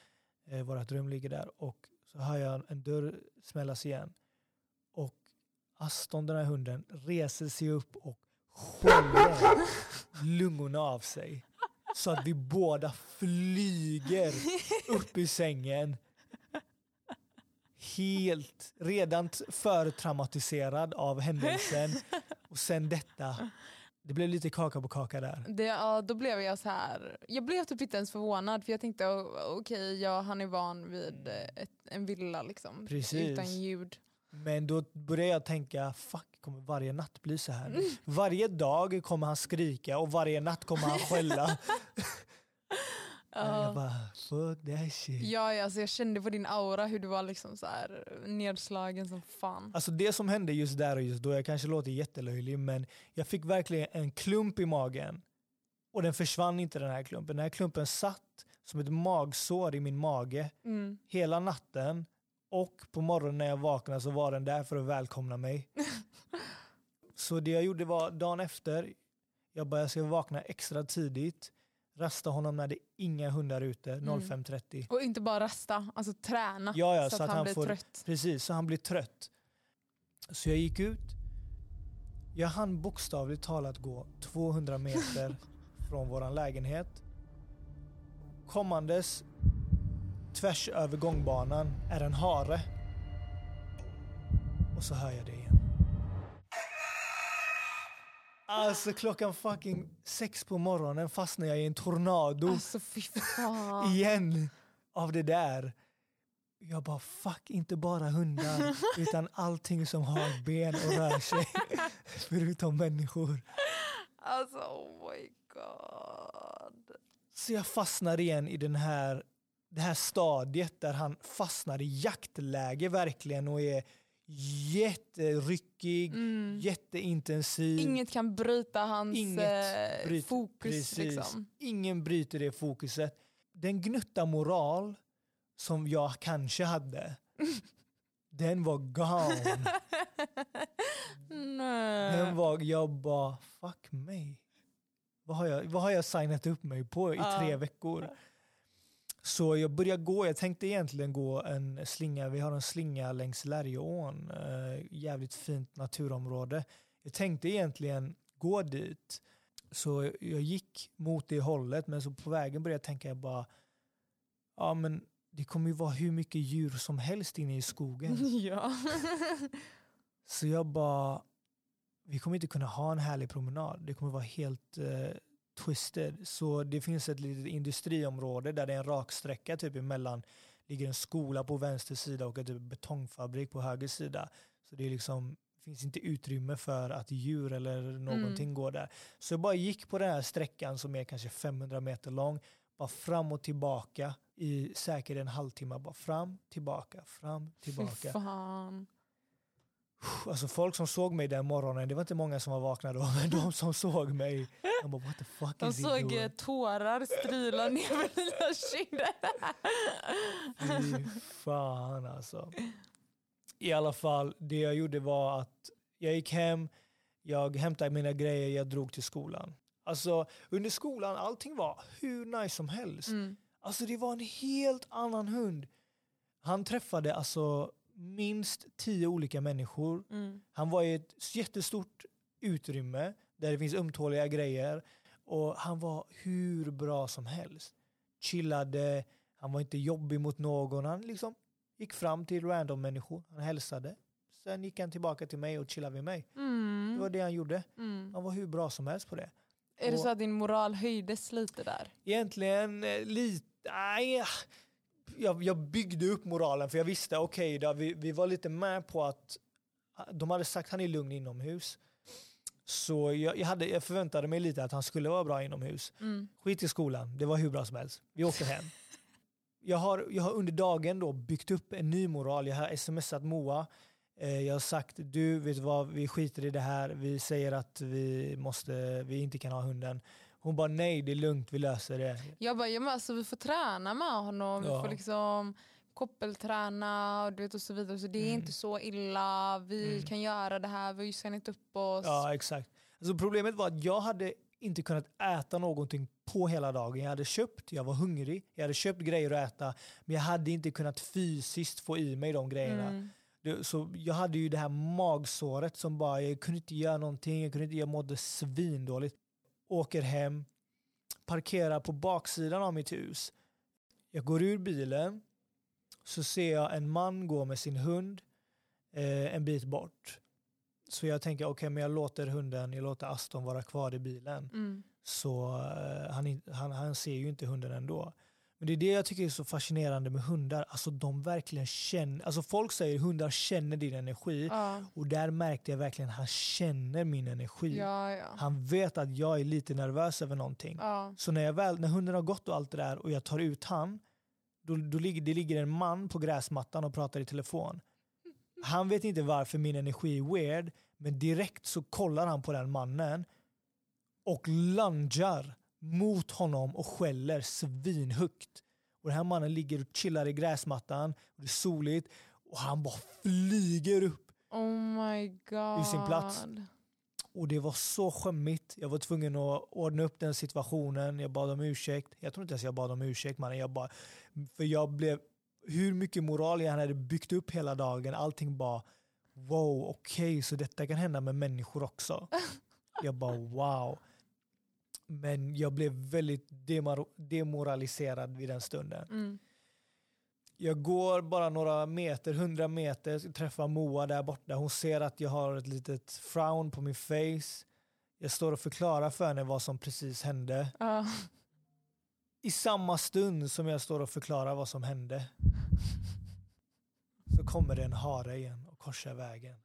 Eh, vårt rum ligger där och så hör jag en dörr smällas igen och Aston, den här hunden, reser sig upp och håller lungorna av sig. Så att vi båda flyger upp i sängen. Helt, redan förtraumatiserad av händelsen. Och sen detta. Det blev lite kaka på kaka där. Det, ja, då blev jag så här. Jag blev typ inte ens förvånad för jag tänkte okej, ja, han är van vid eh, ett, en villa liksom. Precis. Utan ljud. Men då började jag tänka, fuck, kommer varje natt bli så här? Varje dag kommer han skrika och varje natt kommer han skälla. Ja. Jag bara, fuck that shit. Ja, alltså jag kände på din aura hur du var liksom så här nedslagen som fan. Alltså det som hände just där och just då, jag kanske låter jättelöjlig, men jag fick verkligen en klump i magen. Och den försvann inte den här klumpen. Den här klumpen satt som ett magsår i min mage Mm. hela natten. Och på morgonen när jag vaknade så var den där för att välkomna mig. så det jag gjorde var dagen efter, jag bara jag ska vakna extra tidigt. Rasta honom när det är inga hundar ute, Mm. 05.30. Och inte bara rasta, alltså träna Ja, ja, så, att han, blir får, trött. Precis, så han blir trött. Så jag gick ut. Jag hann bokstavligt talat gå 200 meter från våran lägenhet. Kommandes tvärs över gångbanan är en hare. Och så hör jag det igen. Alltså klockan fucking sex på morgonen fastnar jag i en tornado Alltså fy fan. igen av det där. Jag bara fuck, inte bara hundar utan allting som har ben och rör sig förutom människor. Alltså oh my god. Så jag fastnar igen i den här, det här stadiet där han fastnar i jaktläge verkligen och är jätteryckig, Mm. jätteintensiv. Inget kan bryta hans Inget eh, bryter- fokus. Precis. Liksom. Ingen bryter det fokuset. Den gnutta moral som jag kanske hade, den var gone. Nej. Den var, jag bara, fuck mig. Vad har, jag, vad har jag signat upp mig på i Ja. tre veckor? Så jag började gå, jag tänkte egentligen gå en slinga, vi har en slinga längs Lärjeån, eh, jävligt fint naturområde. Jag tänkte egentligen gå dit. Så jag gick mot det hållet men så på vägen började jag tänka jag bara, ja men det kommer ju vara hur mycket djur som helst inne i skogen. ja. Så jag bara, vi kommer inte kunna ha en härlig promenad. Det kommer vara helt eh, twisted. Så det finns ett litet industriområde där det är en raksträcka typ emellan. ligger en skola på vänster sida och en typ betongfabrik på höger sida. Så det är liksom, finns inte utrymme för att djur eller någonting går där. Så jag bara gick på den här sträckan som är kanske 500 meter lång. Bara fram och tillbaka i säkert en halvtimme. Bara fram, tillbaka, fram, Fy tillbaka. fan. Alltså folk som såg mig den morgonen, det var inte många som var vakna då, men de som såg mig, de bara what the fuck De is he såg doing? eh, tårar strila ner med dina kinder. Fy fan alltså. I alla fall, det jag gjorde var att jag gick hem, jag hämtade mina grejer, jag drog till skolan. Alltså under skolan, allting var hur nice som helst. Mm. Alltså det var en helt annan hund. Han träffade alltså minst tio olika människor Mm. Han var i ett jättestort utrymme där det finns ömtåliga grejer och han var hur bra som helst. Chillade, han var inte jobbig mot någon. Han liksom gick fram till random människor, han hälsade. Sen gick han tillbaka till mig och chillade vid mig. Det Mm. var det han gjorde. Mm. Han var hur bra som helst på det. Är det Och- så att din moral höjdes lite där? Egentligen eh, lite, nej, jag, jag byggde upp moralen för jag visste okej, då vi, vi var lite med på att ah, de hade sagt han är lugn inomhus. Så jag, jag, hade, jag förväntade mig lite att han skulle vara bra inomhus. Mm. Skit i skolan, det var hur bra som helst. Vi åker hem. Jag har, jag har under dagen då byggt upp en ny moral. Jag har smsat Moa. Eh, Jag har sagt du, vet vad, vi skiter i det här. Vi säger att vi, måste, vi inte kan ha hunden. Hon bara nej, det är lugnt, vi löser det. Jag bara, ja, men alltså, vi får träna med honom, vi Ja. får liksom koppelträna och, du vet, och så vidare. Så det är Mm. inte så illa, vi Mm. kan göra det här, vi har ju signat upp oss. Ja, exakt. Alltså problemet var att jag hade inte kunnat äta någonting på hela dagen. Jag hade köpt, jag var hungrig, jag hade köpt grejer att äta, men jag hade inte kunnat fysiskt få i mig de grejerna. Mm. Så jag hade ju det här magsåret som bara, jag kunde inte göra någonting, jag, kunde inte, jag mådde svindåligt. Åker hem, parkerar på baksidan av mitt hus. Jag går ur bilen, så ser jag en man gå med sin hund eh, en bit bort. Så jag tänker, okej men jag låter hunden, jag låter Aston vara kvar i bilen. Mm. Så eh, han, han, han ser ju inte hunden ändå. Men det är det jag tycker är så fascinerande med hundar. Alltså de verkligen känner, alltså folk säger hundar känner din energi. Ja. Och där märkte jag verkligen att han känner min energi. Ja, ja. Han vet att jag är lite nervös över någonting. Så när, jag väl, när hunden har gått och allt det där och jag tar ut han, då, då ligger, det ligger en man på gräsmattan och pratar i telefon. Han vet inte varför min energi är weird, men direkt så kollar han på den mannen och lungar mot honom och skäller svinhögt. Och den här mannen ligger och chillar i gräsmattan, och det är soligt och han bara flyger upp Oh my god. I sin plats. Och det var så skämmigt. Jag var tvungen att ordna upp den situationen. Jag bad om ursäkt. Jag tror inte ens jag bad om ursäkt mannen. Jag bara, för jag blev, hur mycket moral jag hade byggt upp hela dagen, allting bara wow, okej, okay, så detta kan hända med människor också. Jag bara wow. Men jag blev väldigt demoraliserad vid den stunden. Mm. Jag går bara några meter, hundra meter, träffar Moa där borta. Hon ser att jag har ett litet frown på min face. Jag står och förklarar för henne vad som precis hände. Ja. I samma stund som jag står och förklarar vad som hände så kommer det en hare igen och korsar vägen.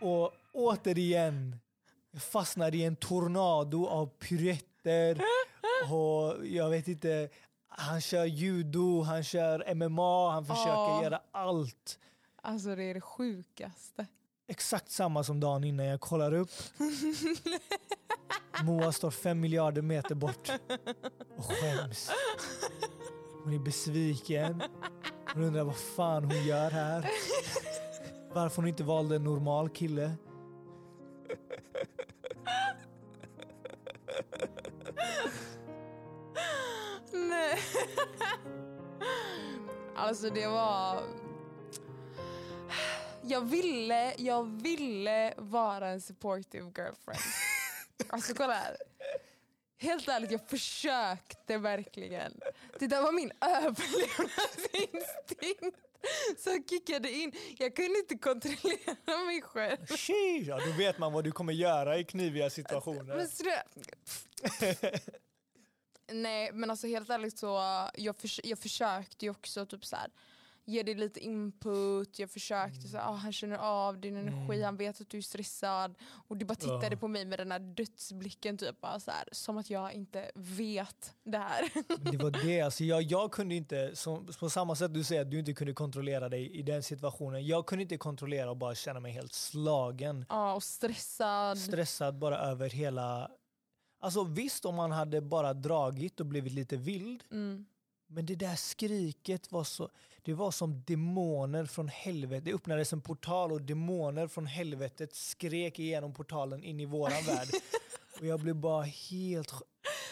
Och återigen jag fastnar i en tornado av pyretter och jag vet inte, han kör judo, han kör MMA, han försöker Ja. göra allt. Alltså det är det sjukaste. Exakt samma som dagen innan jag kollar upp. Moa står fem miljarder meter bort och skäms. Hon är besviken. Hon undrar vad fan hon gör här. Varför hon inte valde en normal kille. Alltså det var... Jag ville, jag ville vara en supportive girlfriend. Alltså kolla här. Helt ärligt, jag försökte verkligen. Det där var min överlevnadsinstinkt som kickade in. Jag kunde inte kontrollera mig själv. Sheesh, ja, då vet man vad du kommer göra i kniviga situationer. Men så det... Nej men alltså helt ärligt så jag, förs jag försökte ju också typ så här, ge dig lite input, jag försökte så här, ah, han känner av din energi, Mm. han vet att du är stressad och du bara tittade Ja. på mig med den här dödsblicken typ bara så här, som att jag inte vet det här. Det var det, alltså jag, jag kunde inte, som, på samma sätt du säger att du inte kunde kontrollera dig i den situationen, jag kunde inte kontrollera och bara känna mig helt slagen. Ja och stressad. Stressad bara över hela... Alltså visst om man hade bara dragit och blivit lite vild, mm. men det där skriket var så... Det var som demoner från helvetet. Det öppnades en portal och demoner från helvetet skrek igenom portalen in i våran värld. Och jag blev bara helt ch-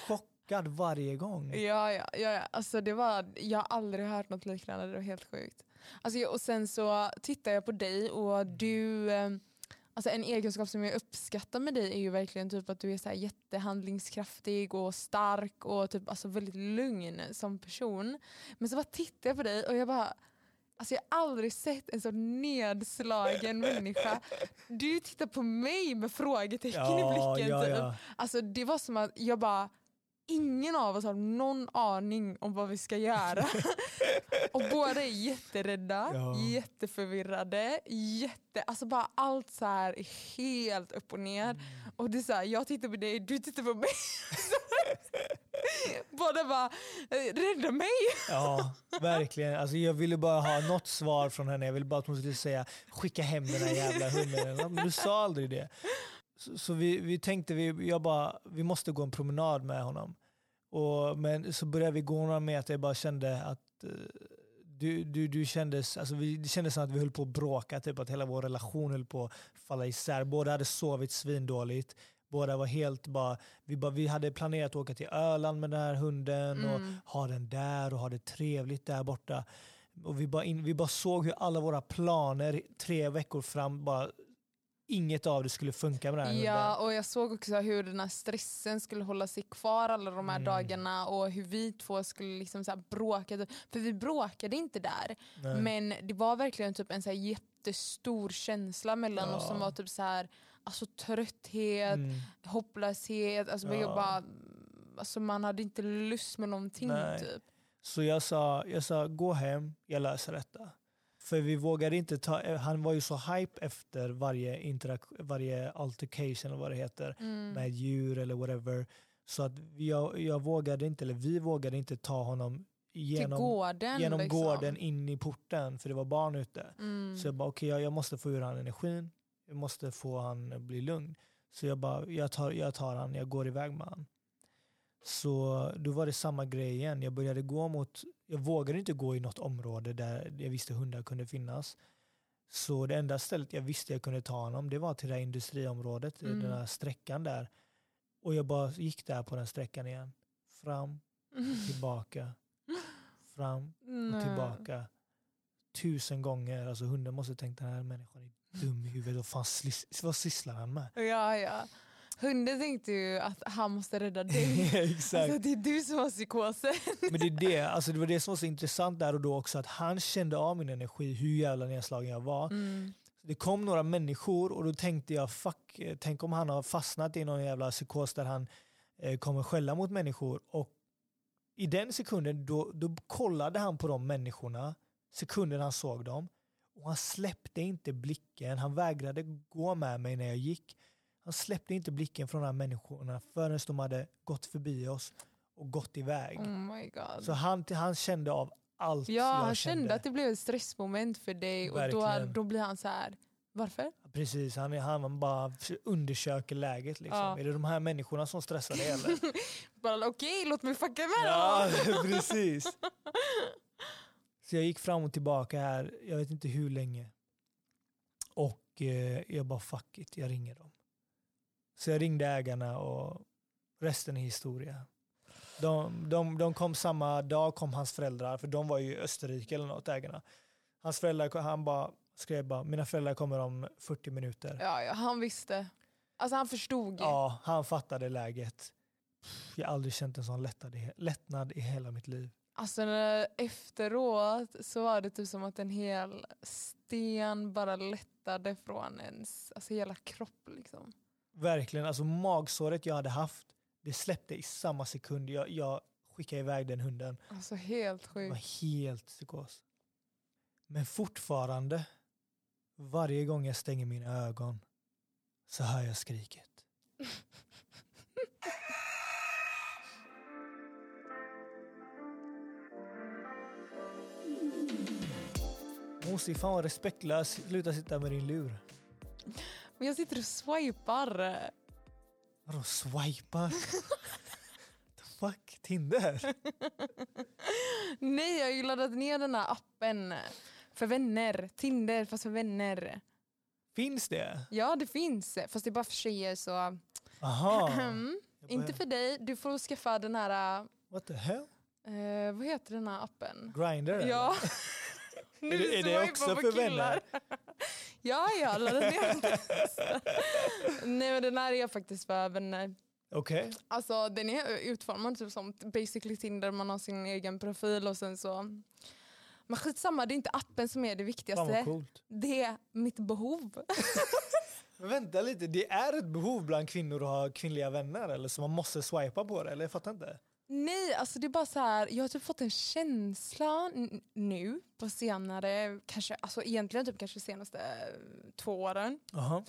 chockad varje gång. Ja, ja, ja, ja. Alltså det var, jag har aldrig hört något liknande, det var helt sjukt. Alltså, och sen så tittar jag på dig och du, eh, alltså en egenskap som jag uppskattar med dig är ju verkligen typ att du är så jättehandlingskraftig och stark och typ alltså väldigt lugn som person. Men så bara tittar jag på dig och jag bara, alltså jag har aldrig sett en så nedslagen människa. Du tittar på mig med frågetecken i blicken. ja, typ. ja. Alltså det var som att jag bara, ingen av oss har någon aning om vad vi ska göra. och båda är jätterädda, Ja. jätteförvirrade, jätte, alltså bara allt så här är helt upp och ner. Mm. Och det är så här, jag tittar på dig, du tittar på mig. båda bara, "Eh, rädda mig. Ja, verkligen. Alltså jag ville bara ha något svar från henne. Jag ville bara att hon skulle säga skicka hem den här jävla hunden. Men du sa aldrig det. Så, så vi, vi tänkte, vi, jag bara, vi måste gå en promenad med honom. Och, men så började vi gå några meter, jag bara kände att eh, du, du, du kändes, alltså vi, det kändes som att vi höll på att bråka, typ att hela vår relation höll på att falla isär. Båda hade sovit svindåligt. Båda var helt bara, vi, bara, vi hade planerat att åka till Öland med den här hunden och Mm. ha den där och ha det trevligt där borta. Och vi bara, in, vi bara såg hur alla våra planer tre veckor fram, bara, inget av det skulle funka med den här Ja, och jag såg också hur den här stressen skulle hålla sig kvar alla de här Mm. dagarna och hur vi två skulle liksom så bråka. För vi bråkade inte där. Nej. Men det var verkligen typ en så här jättestor känsla mellan oss som Ja. var typ så här, alltså trötthet, Mm. hopplöshet. Alltså Ja. bara, alltså man hade inte lust med någonting. Nej. Typ. Så jag sa, jag sa, gå hem, jag löser detta. För vi vågade inte ta, han var ju så hype efter varje, interak- varje altercation eller vad det heter, Mm. med djur eller whatever. Så att jag, jag vågade inte, eller vi vågade inte ta honom genom, gården. genom liksom. gården in i porten, för det var barn ute. Mm. Så jag bara, okej jag, jag måste få ur han energin, jag måste få han att bli lugn. Så jag bara, jag tar, jag tar han, jag går iväg med han. Så då var det samma grej igen. Jag började gå mot, jag vågade inte gå i något område där jag visste hundar kunde finnas. Så det enda stället jag visste jag kunde ta honom det var till det här industriområdet, Mm. den här sträckan där. Och jag bara gick där på den sträckan igen. Fram, tillbaka, fram och tillbaka. Tusen gånger. Alltså hunden måste tänkt den här människan är dum i huvudet. Vad, fan, vad sysslar han med? Ja, ja. Hunden tänkte ju att han måste rädda dig. Exakt. Alltså, det är du som har psykosen. Men det, är det, alltså det var det som var så intressant där och då också, att han kände av min energi, hur jävla nedslagen jag var. Mm. Det kom några människor och då tänkte jag fuck, eh, tänk om han har fastnat i någon jävla psykos där han eh, kommer skälla mot människor. Och i den sekunden då, då kollade han på de människorna, sekunden han såg dem. Och han släppte inte blicken, han vägrade gå med mig när jag gick. Han släppte inte blicken från de här människorna förrän de hade gått förbi oss och gått iväg. Oh my god. Så han, han kände av allt ja, jag han kände kände. att det blev ett stressmoment för dig och då, Verkligen. då blir han så här. varför? Precis, han, är- han bara undersöker läget. Liksom. Ja. Är det de här människorna som stressar dig eller? Bara okej, låt mig fucka med ja, dem. precis. Så jag gick fram och tillbaka här, jag vet inte hur länge. Och eh, jag bara fuck it, jag ringer dem. Så jag ringde ägarna och resten är historia. De, de, de kom samma dag, kom hans föräldrar, för de var ju i Österrike eller något, ägarna. Hans föräldrar, han bara skrev bara, mina föräldrar kommer om 40 minuter. Ja, ja, han visste. Alltså han förstod. Ja, han fattade läget. Jag har aldrig känt en sån lättnad i, lättnad i hela mitt liv. Alltså efteråt så var det typ som att en hel sten bara lättade från ens alltså hela kropp. Liksom. Verkligen, alltså magsåret jag hade haft, det släppte i samma sekund jag, jag skickade iväg den hunden. Alltså helt Det var sjukt. helt psykos. Men fortfarande, varje gång jag stänger mina ögon så hör jag skriket. Mosi, fan vad respektlös. Sluta sitta med din lur. Men jag sitter och swipar. Vadå swipar? The fuck? Tinder? Nej, jag har ju laddat ner den här appen för vänner. Tinder fast för vänner. Finns det? Ja, det finns. Fast det är bara för tjejer så... Aha. Mm. Inte för dig. Du får skaffa den här... What the hell? eh, vad heter den här appen? Grindr? Ja. Är det- är det också för killar. vänner? Ja, jag har laddat ner den. Nej, men den här är faktiskt för vänner. Okej. Alltså den är utformad typ som basically Tinder, man har sin egen profil och sen så... Men skitsamma, det är inte appen som är det viktigaste. Det är mitt behov. Vänta lite, det är ett behov bland kvinnor att ha kvinnliga vänner eller så man måste swipa på det? Eller jag fattar inte. Nej, alltså det är bara så här, jag har typ fått en känsla nu på senare, kanske, alltså egentligen typ kanske senaste eh, två åren. Aha.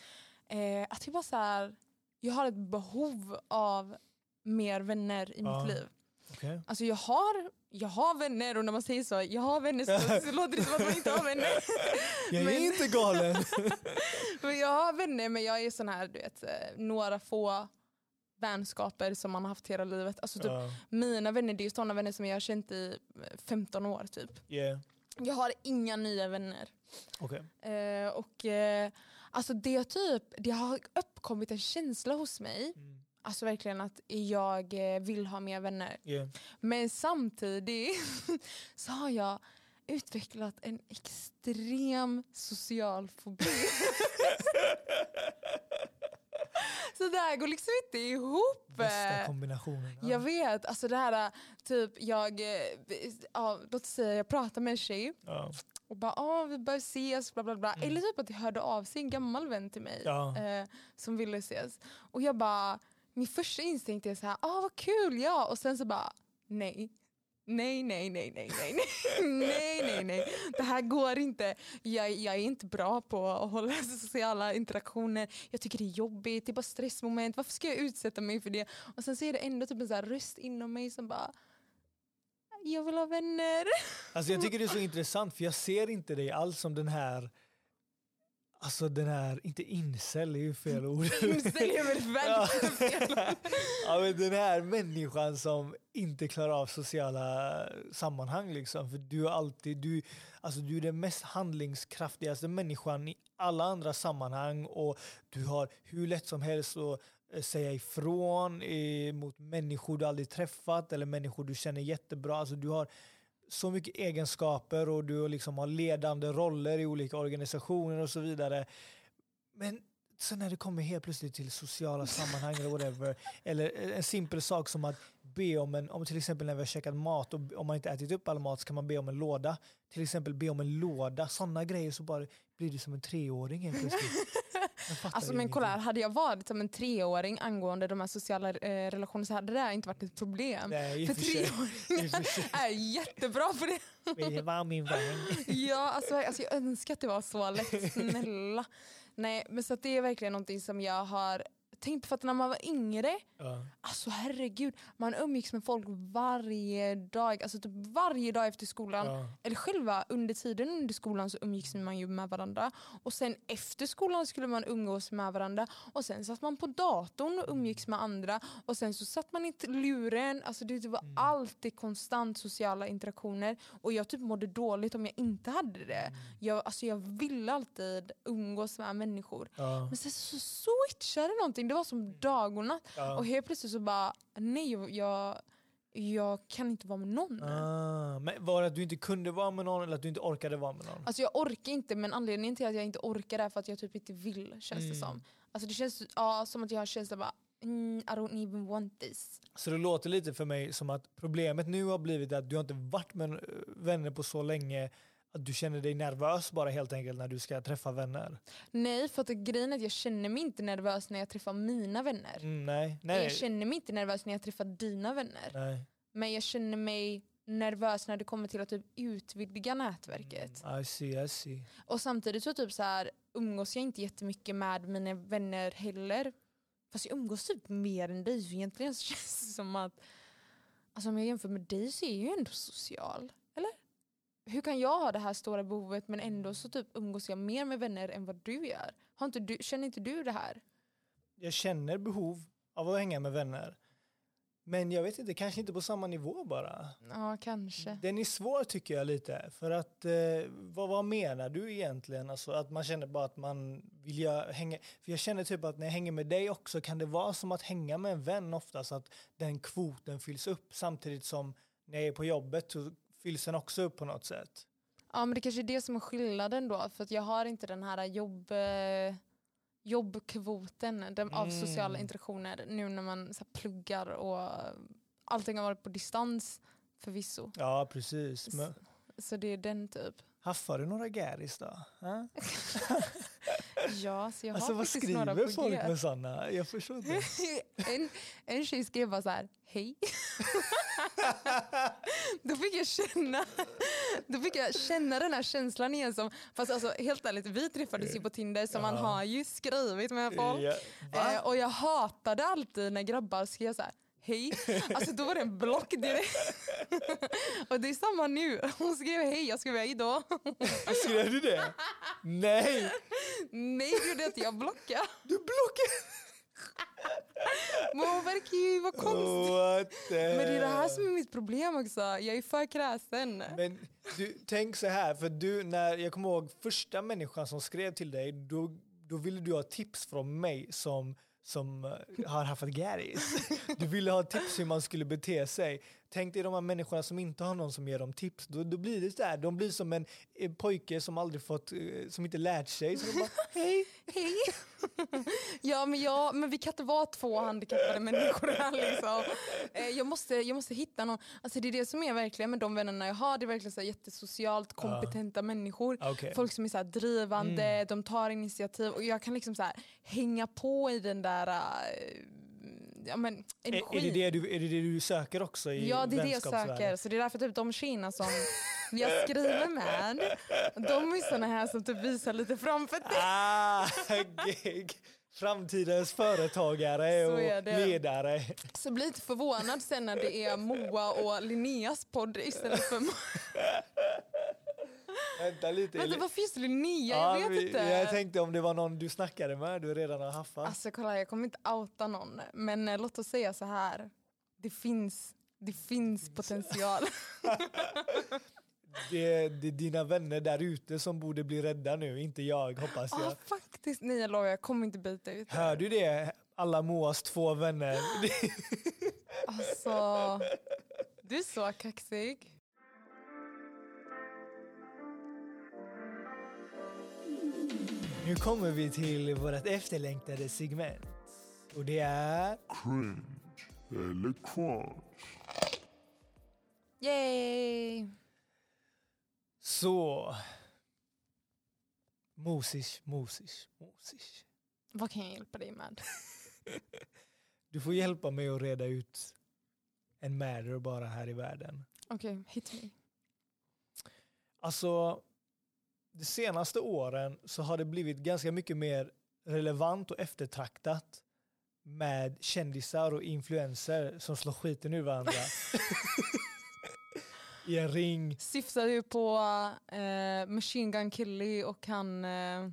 Eh, att jag bara så här, jag har ett behov av mer vänner i Ja. mitt liv. Okej. Alltså jag har, jag har vänner och när man säger så, jag har vänner så, så låter det som att man inte har vänner. Jag är Men- inte galen. men jag har vänner men jag är sån här, du vet, eh, några få vänskaper som man har haft hela livet. Alltså typ, Ja, Mina vänner det är sådana vänner som jag har känt i eh, 15 år typ. yeah. Jag har inga nya vänner. Okej. Eh, och eh, alltså det typ, det har uppkommit en känsla hos mig, Mm. alltså verkligen att jag eh, vill ha mer vänner. Yeah. Men samtidigt så har jag utvecklat en extrem social fobi. så det här går liksom inte ihop. Bästa kombinationen. Ja. Jag vet, alltså det här typ jag, ja, låt oss säga jag pratar med en tjej Ja. och bara ah, vi bör ses bla bla bla. Mm. Eller typ att jag hörde av sig en gammal vän till mig Ja. eh, som ville ses. Och jag bara, min första instinkt är så här, ah vad kul ja. Och sen så bara, nej. Nej, nej, nej, nej, nej, nej, nej, nej. Det här går inte. Jag, jag är inte bra på att hålla sociala interaktioner. Jag tycker det är jobbigt, det är bara stressmoment. Varför ska jag utsätta mig för det? Och sen så är det ändå typ en så röst inom mig som bara, jag vill ha vänner. Alltså jag tycker det är så intressant för jag ser inte dig alls som den här Alltså den här, inte incel är ju fel ord. Incel är väl verkligen fel. ja, men den här människan som inte klarar av sociala sammanhang liksom. För du har alltid, du, alltså du är den mest handlingskraftigaste människan i alla andra sammanhang och du har hur lätt som helst att eh, säga ifrån mot människor du aldrig träffat eller människor du känner jättebra. Alltså du har så mycket egenskaper och du liksom har ledande roller i olika organisationer och så vidare. Men sen när det kommer helt plötsligt till sociala sammanhang eller whatever, eller en simpel sak som att be om en, om till exempel när vi har käkat mat och om man inte ätit upp all mat så kan man be om en låda. Till exempel be om en låda, sådana grejer så bara blir det som en treåring helt plötsligt. Alltså men kolla här, hade jag varit som en treåring angående de här sociala eh, relationerna så hade det här inte varit ett problem. Nej, För treåringar är jättebra på det. Det var min vän. Ja, alltså, alltså jag önskar att det var så lätt. Snälla. Nej, men så det är verkligen någonting som jag har tänkt på. För att när man var yngre, Ja. alltså herregud, man umgicks med folk varje dag. Alltså typ varje dag efter skolan. Ja. Eller själva under tiden under skolan så umgicks man ju med varandra. Och sen efter skolan skulle man umgås med varandra. Och sen satt man på datorn och umgicks med andra. Och sen så satt man i luren. Alltså det var Mm. alltid konstant sociala interaktioner. Och jag typ mådde dåligt om jag inte hade det. Mm. Jag, alltså jag ville alltid umgås med människor. Ja. Men sen så switchade någonting. Det var som dag och natt. Ja. Och helt plötsligt så bara, nej jag, jag kan inte vara med någon. Ah, men var det att du inte kunde vara med någon eller att du inte orkade vara med någon? Alltså jag orkar inte men anledningen till att jag inte orkar är för att jag typ inte vill känns det Mm. som. Alltså det känns ja, som att jag har känslan bara mm, I don't even want this. Så det låter lite för mig som att problemet nu har blivit att du har inte varit med eh, vänner på så länge att du känner dig nervös bara helt enkelt när du ska träffa vänner. Nej för att grejen är att jag känner mig inte nervös när jag träffar mina vänner. Mm, nej, nej, Jag känner mig inte nervös när jag träffar dina vänner. nej. Men jag känner mig nervös när det kommer till att typ utvidga nätverket. I see, I see. Och samtidigt så typ så här, umgås jag inte jättemycket med mina vänner heller. Fast jag umgås typ mer än dig egentligen så känns det som att alltså om jag jämför med dig så är jag ju ändå social. Hur kan jag ha det här stora behovet men ändå så typ umgås jag mer med vänner än vad du gör? Har inte du, känner inte du det här? Jag känner behov av att hänga med vänner. Men jag vet inte, kanske inte på samma nivå bara. Ja, kanske. Den är svår tycker jag lite. För att, eh, vad, vad menar du egentligen? Alltså att man känner bara att man vill jag hänga. För jag känner typ att när jag hänger med dig också kan det vara som att hänga med en vän ofta så att den kvoten fylls upp samtidigt som när jag är på jobbet så fylls den också upp på något sätt. Ja men det kanske är det som är skillnaden då. För att jag har inte den här jobb, eh, jobbkvoten den, av Mm. sociala interaktioner nu när man så här, pluggar och allting har varit på distans förvisso. Ja, precis. Men, Så det är den typ. haffar du några gäris då? Ja, så jag Alltså har vad faktiskt några skriver på folk G. med sådana? Jag förstår inte. en, en tjej skrev bara så här, hej. då fick jag känna då fick jag känna den här känslan igen. Som, fast alltså, helt ärligt, vi träffades ju på Tinder så man har ju skrivit med folk. Va? Eh, och jag hatade alltid när grabbar skrev så här. Hej. Alltså då var det en block direkt. och det är samma nu. Hon skrev hej, jag skrev hej då. Skrev du det? Nej! Nej, det gjorde inte jag blockade. Du blockade! Hon verkar ju vara konstig. Men det är det här som är mitt problem också. Jag är för kräsen. Men du, tänk så här, för du, när jag kommer ihåg första människan som skrev till dig, då, då ville du ha tips från mig som, som eh, har haft Garis. Du ville ha tips hur man skulle bete sig. Tänk dig de här människorna som inte har någon som ger dem tips. Då, då blir det så här, de blir som en pojke som aldrig fått, eh, som inte lärt sig. Så de bara, hej. Hej. ja, men, jag, men vi kan inte vara två handikappade människor här liksom. Eh, jag, måste, jag måste hitta någon. Alltså, det är det som är verkligen med de vännerna jag har. Det är verkligen så här jättesocialt kompetenta människor. Okej. Folk som är så här drivande, de tar initiativ och jag kan liksom så här hänga på i den där eh, ja, men, Är, energin. är, det det du, är det det du söker också i Ja det är det jag söker. Så det är därför typ de tjejerna som jag skriver med, de är såna här som typ visar lite framfötter. Ah, gig. Framtidens företagare Så och är det. ledare. Så bli inte förvånad sen när det är Moa och Linneas podd istället för Vänta lite. Vänta vad finns Linnea? Ja, Jag vet vi- inte. Jag tänkte om det var någon du snackade med, du redan har haffat. Alltså kolla jag kommer inte outa någon men eh, låt oss säga så här. Det finns, det finns potential. Det, det är dina vänner där ute som borde bli rädda nu, inte jag hoppas Ja jag. ah, faktiskt, nej jag lovar jag kommer inte byta ut det. Hör du det? Alla Moas två vänner. Alltså, du är så kaxig. Nu kommer vi till vårt efterlängtade segment. Och det är... cringe eller crunch. Yay! Så... Mosish, mosish, mosish. Vad kan jag hjälpa dig med? Du får hjälpa mig att reda ut en matter bara här i världen. Okej, hit me. Alltså, de senaste åren så har det blivit ganska mycket mer relevant och eftertraktat med kändisar och influenser som slår skiten ur varandra. I en ring. Syftar du på eh, Machine Gun Kelly och han, eh,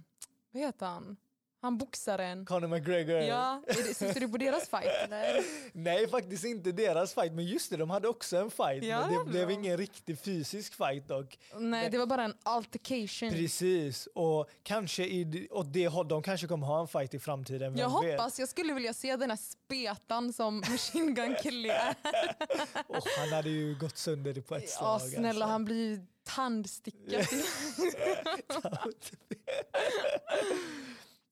vad heter han? Han boxaren. Conor McGregor. Ja, syftar du på deras fight eller? Nej, faktiskt inte deras fight. Men just det, de hade också en fight. Ja, men det blev ingen riktig fysisk fight dock. Nej, det var bara en altercation. Precis, och kanske i, åt det hållet, de kanske kommer ha en fight i framtiden. Vem Jag vet? hoppas, jag skulle vilja se den här spetan som Machine Gun Kelly är. Och han hade ju gått sönder på ett slag. Ja snälla alltså. han blir ju tandstickad.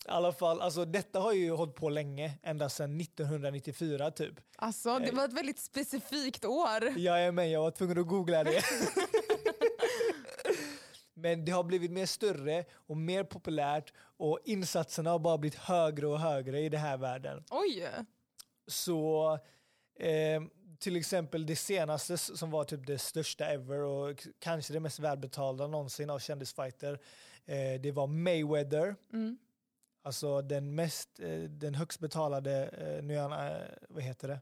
I alla fall, alltså detta har ju hållit på länge, ända sedan 1994 typ. Alltså det var ett väldigt specifikt år. Med, jag var tvungen att googla det. Men det har blivit mer större och mer populärt och insatserna har bara blivit högre och högre i den här världen. Oj! Så eh, till exempel det senaste som var typ det största ever och kanske det mest välbetalda någonsin av kändisfighter. Eh, det var Mayweather. Mm. Alltså den mest, eh, den högst betalade, eh, nu är han, eh, vad heter det?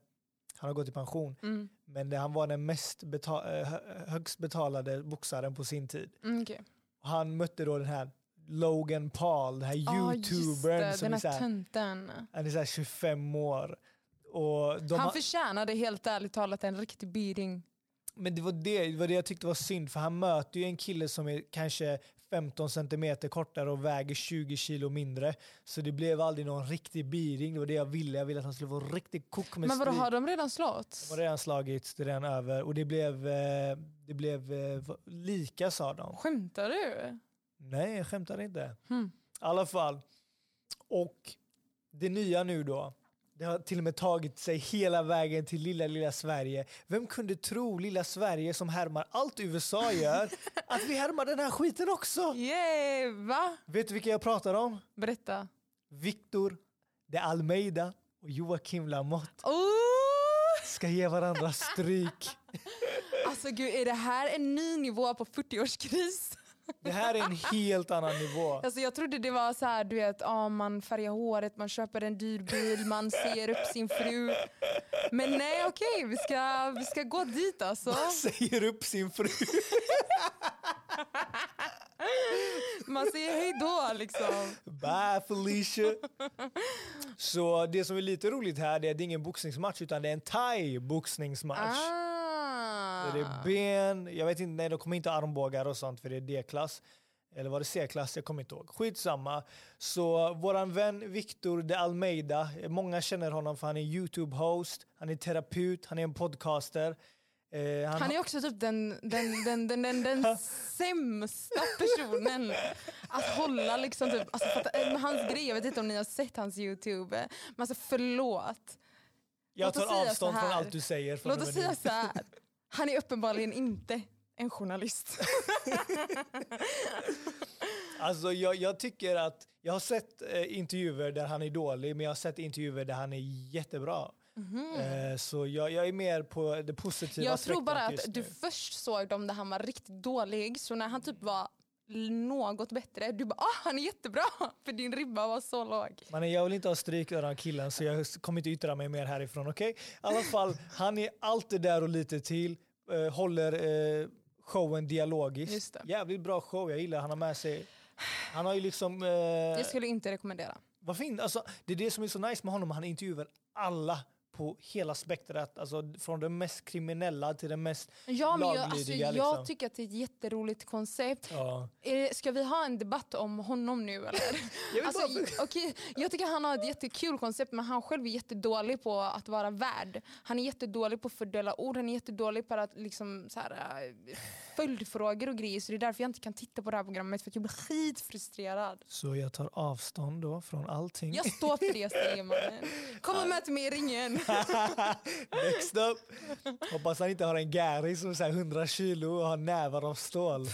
Han har gått i pension. Mm. Men det, han var den mest beta- hö- högst betalade boxaren på sin tid. Mm, okay. Han mötte då den här Logan Paul, den här just youtubern det, som den är, här tönten. han är så här 25 år. Och de Han förtjänade helt ärligt talat en riktig beating. Men det var det, det var det jag tyckte var synd, för han möter ju en kille som är kanske 15 centimeter kortare och väger 20 kilo mindre. Så det blev aldrig någon riktig beating, det var det jag ville. Jag ville att han skulle få riktigt kok med Men vadå, har de redan slått? De har redan slagits, det är redan över. Och det blev, eh, det blev eh, lika sa de. Skämtar du? Nej, jag skämtar inte. Hmm. I alla fall. Och det nya nu då. Det har till och med tagit sig hela vägen till lilla, lilla Sverige. Vem kunde tro lilla Sverige som härmar allt USA gör, att vi härmar den här skiten också? Yay! Va? Vet du vilka jag pratar om? Berätta. Victor de Almeida och Joakim Lamotte Oh! ska ge varandra stryk. Alltså gud, är det här en ny nivå på 40-årskris? Det här är en helt annan nivå. Alltså jag trodde det var så här, du vet, ja, man färgar håret, man köper en dyr bil, man ser upp sin fru. Men nej okej, vi, ska, vi ska gå dit alltså. Säger upp sin fru. Man säger hej då liksom. Bye Felicia. Så det som är lite roligt här det är att det är ingen boxningsmatch utan det är en thai-boxningsmatch. Ah. Det är ben, jag vet inte, nej de kommer inte armbågar och sånt för det är D-klass. Eller var det C-klass? Jag kommer inte ihåg. Skitsamma. Så våran vän Victor de Almeida, många känner honom för han är YouTube-host, han är terapeut, han är en podcaster. Eh, han, Han är också typ den, den, den, den, den, den sämsta personen att hålla liksom typ, alltså för att, eh, hans grej, jag vet inte om ni har sett hans YouTube, men alltså förlåt. jag låt tar avstånd från allt du säger. Låt oss säga så här. Han är uppenbarligen inte en journalist. Alltså jag, jag tycker att, jag har sett eh, intervjuer där han är dålig, men jag har sett intervjuer där han är jättebra. Eh, så jag, jag är mer på det positiva. Jag tror bara att du nu. först såg dem där han var riktigt dålig, så när han typ var något bättre, du bara ah, han är jättebra, för din ribba var så låg. Men jag vill inte ha stryk av den killen så jag kommer inte yttra mig mer härifrån. okej? I alla fall, han är alltid där och lite till. eh, håller eh, showen dialogiskt. Jävligt bra show, jag gillar han har med sig. Han har ju liksom... Eh, Jag skulle inte rekommendera. vad fint. Alltså, det är det som är så nice med honom, han intervjuar alla på hela spektrat. Alltså från det mest kriminella till det mest Ja, men jag, alltså, jag liksom. tycker att det är ett jätteroligt koncept. ja. Är det, ska vi ha en debatt om honom nu eller? Jag Alltså, okej, jag tycker han har ett jättekul koncept men han själv är jättedålig på att vara värd. Han är jättedålig på att fördela ord, han är jättedålig på att liksom, så här, äh, följdfrågor och grejer. Så det är därför jag inte kan titta på det här programmet för att jag blir skitfrustrerad. Så jag tar avstånd då från allting. Jag står för det jag säger mannen. Kom och möt mig i ringen. Next up. Hoppas han inte har en Gary som är så här 100 kilo och har nävar av stål. I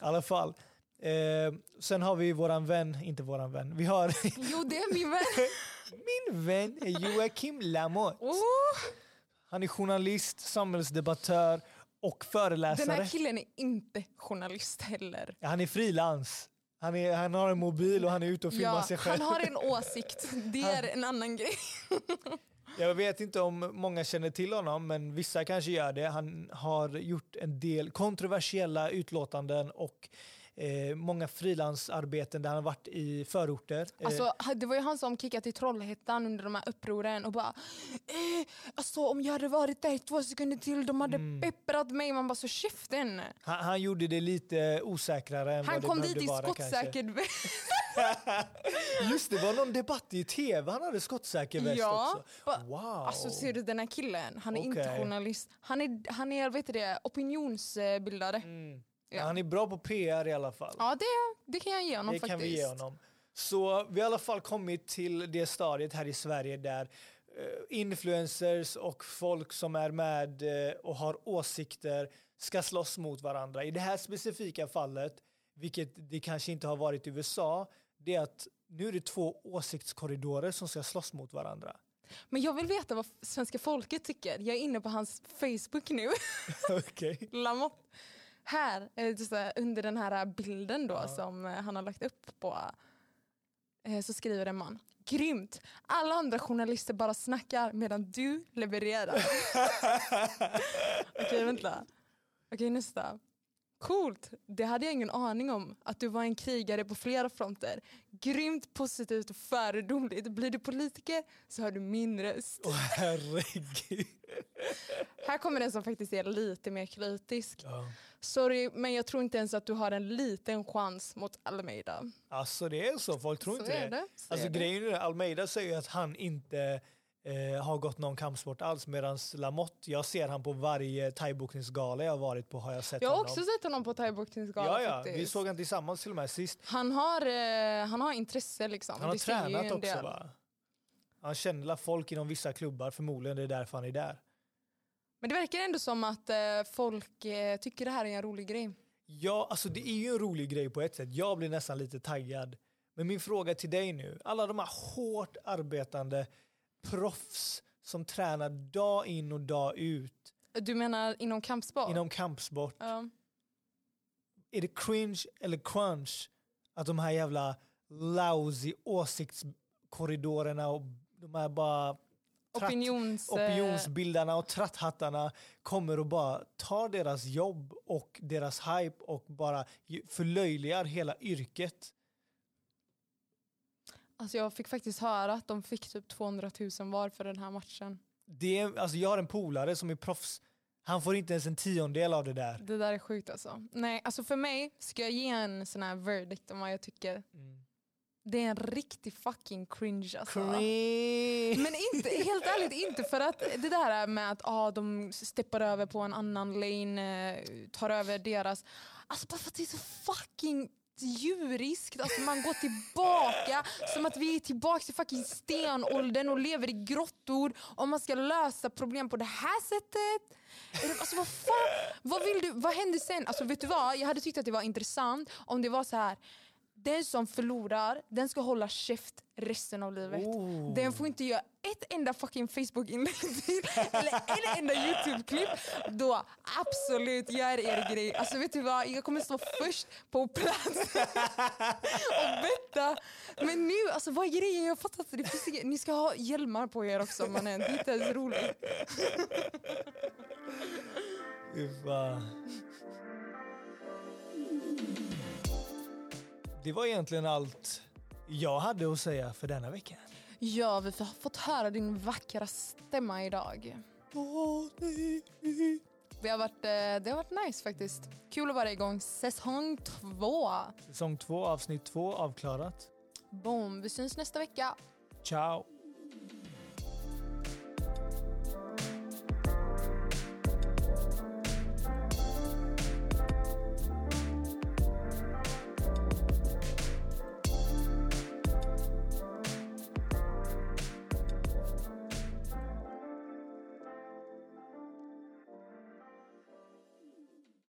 alla fall. Eh, sen har vi våran vän, inte våran vän, vi har Jo det är min vän. min vän Joakim Lamotte. Oh, Han är journalist, samhällsdebattör och den föreläsare. här killen är inte journalist heller. Han är frilans. Han, är, han har en mobil och han är ute och filmar Ja, sig själv. han har en åsikt, det är en annan grej. Jag vet inte om många känner till honom, men vissa kanske gör det. Han har gjort en del kontroversiella utlåtanden och eh, många frilansarbeten där han har varit i förorter. Eh, Alltså, det var ju han som kickade till Trollhättan under de här upproren och bara eh, alltså, om jag hade varit där i två sekunder till de hade Mm. pepprat mig. Man bara så käften. han, han gjorde det lite osäkrare än Han vad det kom behövde dit i vara kanske. skottsäker väst. Just det, var någon debatt i tv han hade skottsäker väst Ja, också. Wow. Alltså ser du den här killen, han är inte Okej. journalist. Han är, han är vet du det, opinionsbildare. Mm. Ja. Han är bra på PR i alla fall. Ja det, det kan jag ge honom Det faktiskt. kan vi ge honom. Så vi har i alla fall kommit till det stadiet här i Sverige där eh, influencers och folk som är med eh, och har åsikter ska slåss mot varandra. I det här specifika fallet, vilket det kanske inte har varit i USA, det är att nu är det två åsiktskorridorer som ska slåss mot varandra. Men jag vill veta vad svenska folket tycker. Jag är inne på hans Facebook nu. Okej. Lamotte. Här, eh, under den här bilden då som eh, han har lagt upp på eh, så skriver en man. Grymt! Alla andra journalister bara snackar medan du levererar. Okej vänta. Okej nästa. Coolt! Det hade jag ingen aning om. Att du var en krigare på flera fronter. Grymt positivt och föredömligt. Blir du politiker så har du min röst. Åh herregud. Här kommer den som faktiskt är lite mer kritisk. Ja. Sorry, men jag tror inte ens att du har en liten chans mot Almeida. Alltså det är så, folk tror Så inte det. det. Så Alltså det. grejen är att Almeida säger att han inte eh, har gått någon kampsport alls medan Lamotte, jag ser han på varje thaiboxningsgala jag varit på har jag sett Jag har honom. också sett honom på thaiboxningsgala ja, ja, faktiskt. vi såg han tillsammans till och med sist. han, har, eh, han har intresse liksom. Han har Det säger ju tränat en också del. va? Han känner la folk inom vissa klubbar, förmodligen det är därför han är där. Men det verkar ändå som att eh, folk eh, tycker det här är en rolig grej. Ja, alltså det är ju en rolig grej på ett sätt. Jag blir nästan lite taggad. Men min fråga till dig nu, alla de här hårt arbetande proffs som tränar dag in och dag ut Du menar inom kampsport? inom kampsport. Ja. Är det cringe eller crunch att de här jävla lousy åsiktskorridorerna och de här bara tratt, Opinions... eh, opinionsbildarna och tratthattarna kommer och bara tar deras jobb och deras hype och bara förlöjligar hela yrket. Alltså jag fick faktiskt höra att de fick typ 200 000 var för den här matchen. Det är, alltså jag har en polare som är proffs. Han får inte ens en tiondel av det där. Det där är sjukt alltså. Nej, alltså för mig ska jag ge en sån här verdict om vad jag tycker. Det är en riktig fucking cringe alltså. Cringe. Men inte, helt ärligt inte för att det där med att ah, de steppar över på en annan lane, eh, tar över deras. Alltså bara för att det är så fucking djuriskt. Alltså man går tillbaka som att vi är tillbaka till fucking stenåldern och lever i grottor Om man ska lösa problem på det här sättet. Alltså vad fan, vad vill du, vad händer sen? Alltså vet du vad, jag hade tyckt att det var intressant om det var så här. Den som förlorar, den ska hålla käft resten av livet. Oh. Den får inte göra ett enda fucking Facebook-inlägg eller en enda YouTube-klipp. Då absolut, gör er grej. Alltså vet du vad, jag kommer stå först på plats och betta. Men nu, alltså vad är grejen? Jag fattar inte. Det finns inget. Ni ska ha hjälmar på er också mannen. Det är inte ens roligt. Det var egentligen allt jag hade att säga för denna vecka. Ja, vi har fått höra din vackra stämma idag. Det har, varit, eh, det har varit nice faktiskt. Kul att vara igång säsong två. Säsong två, avsnitt två avklarat. Boom, vi syns nästa vecka. Ciao!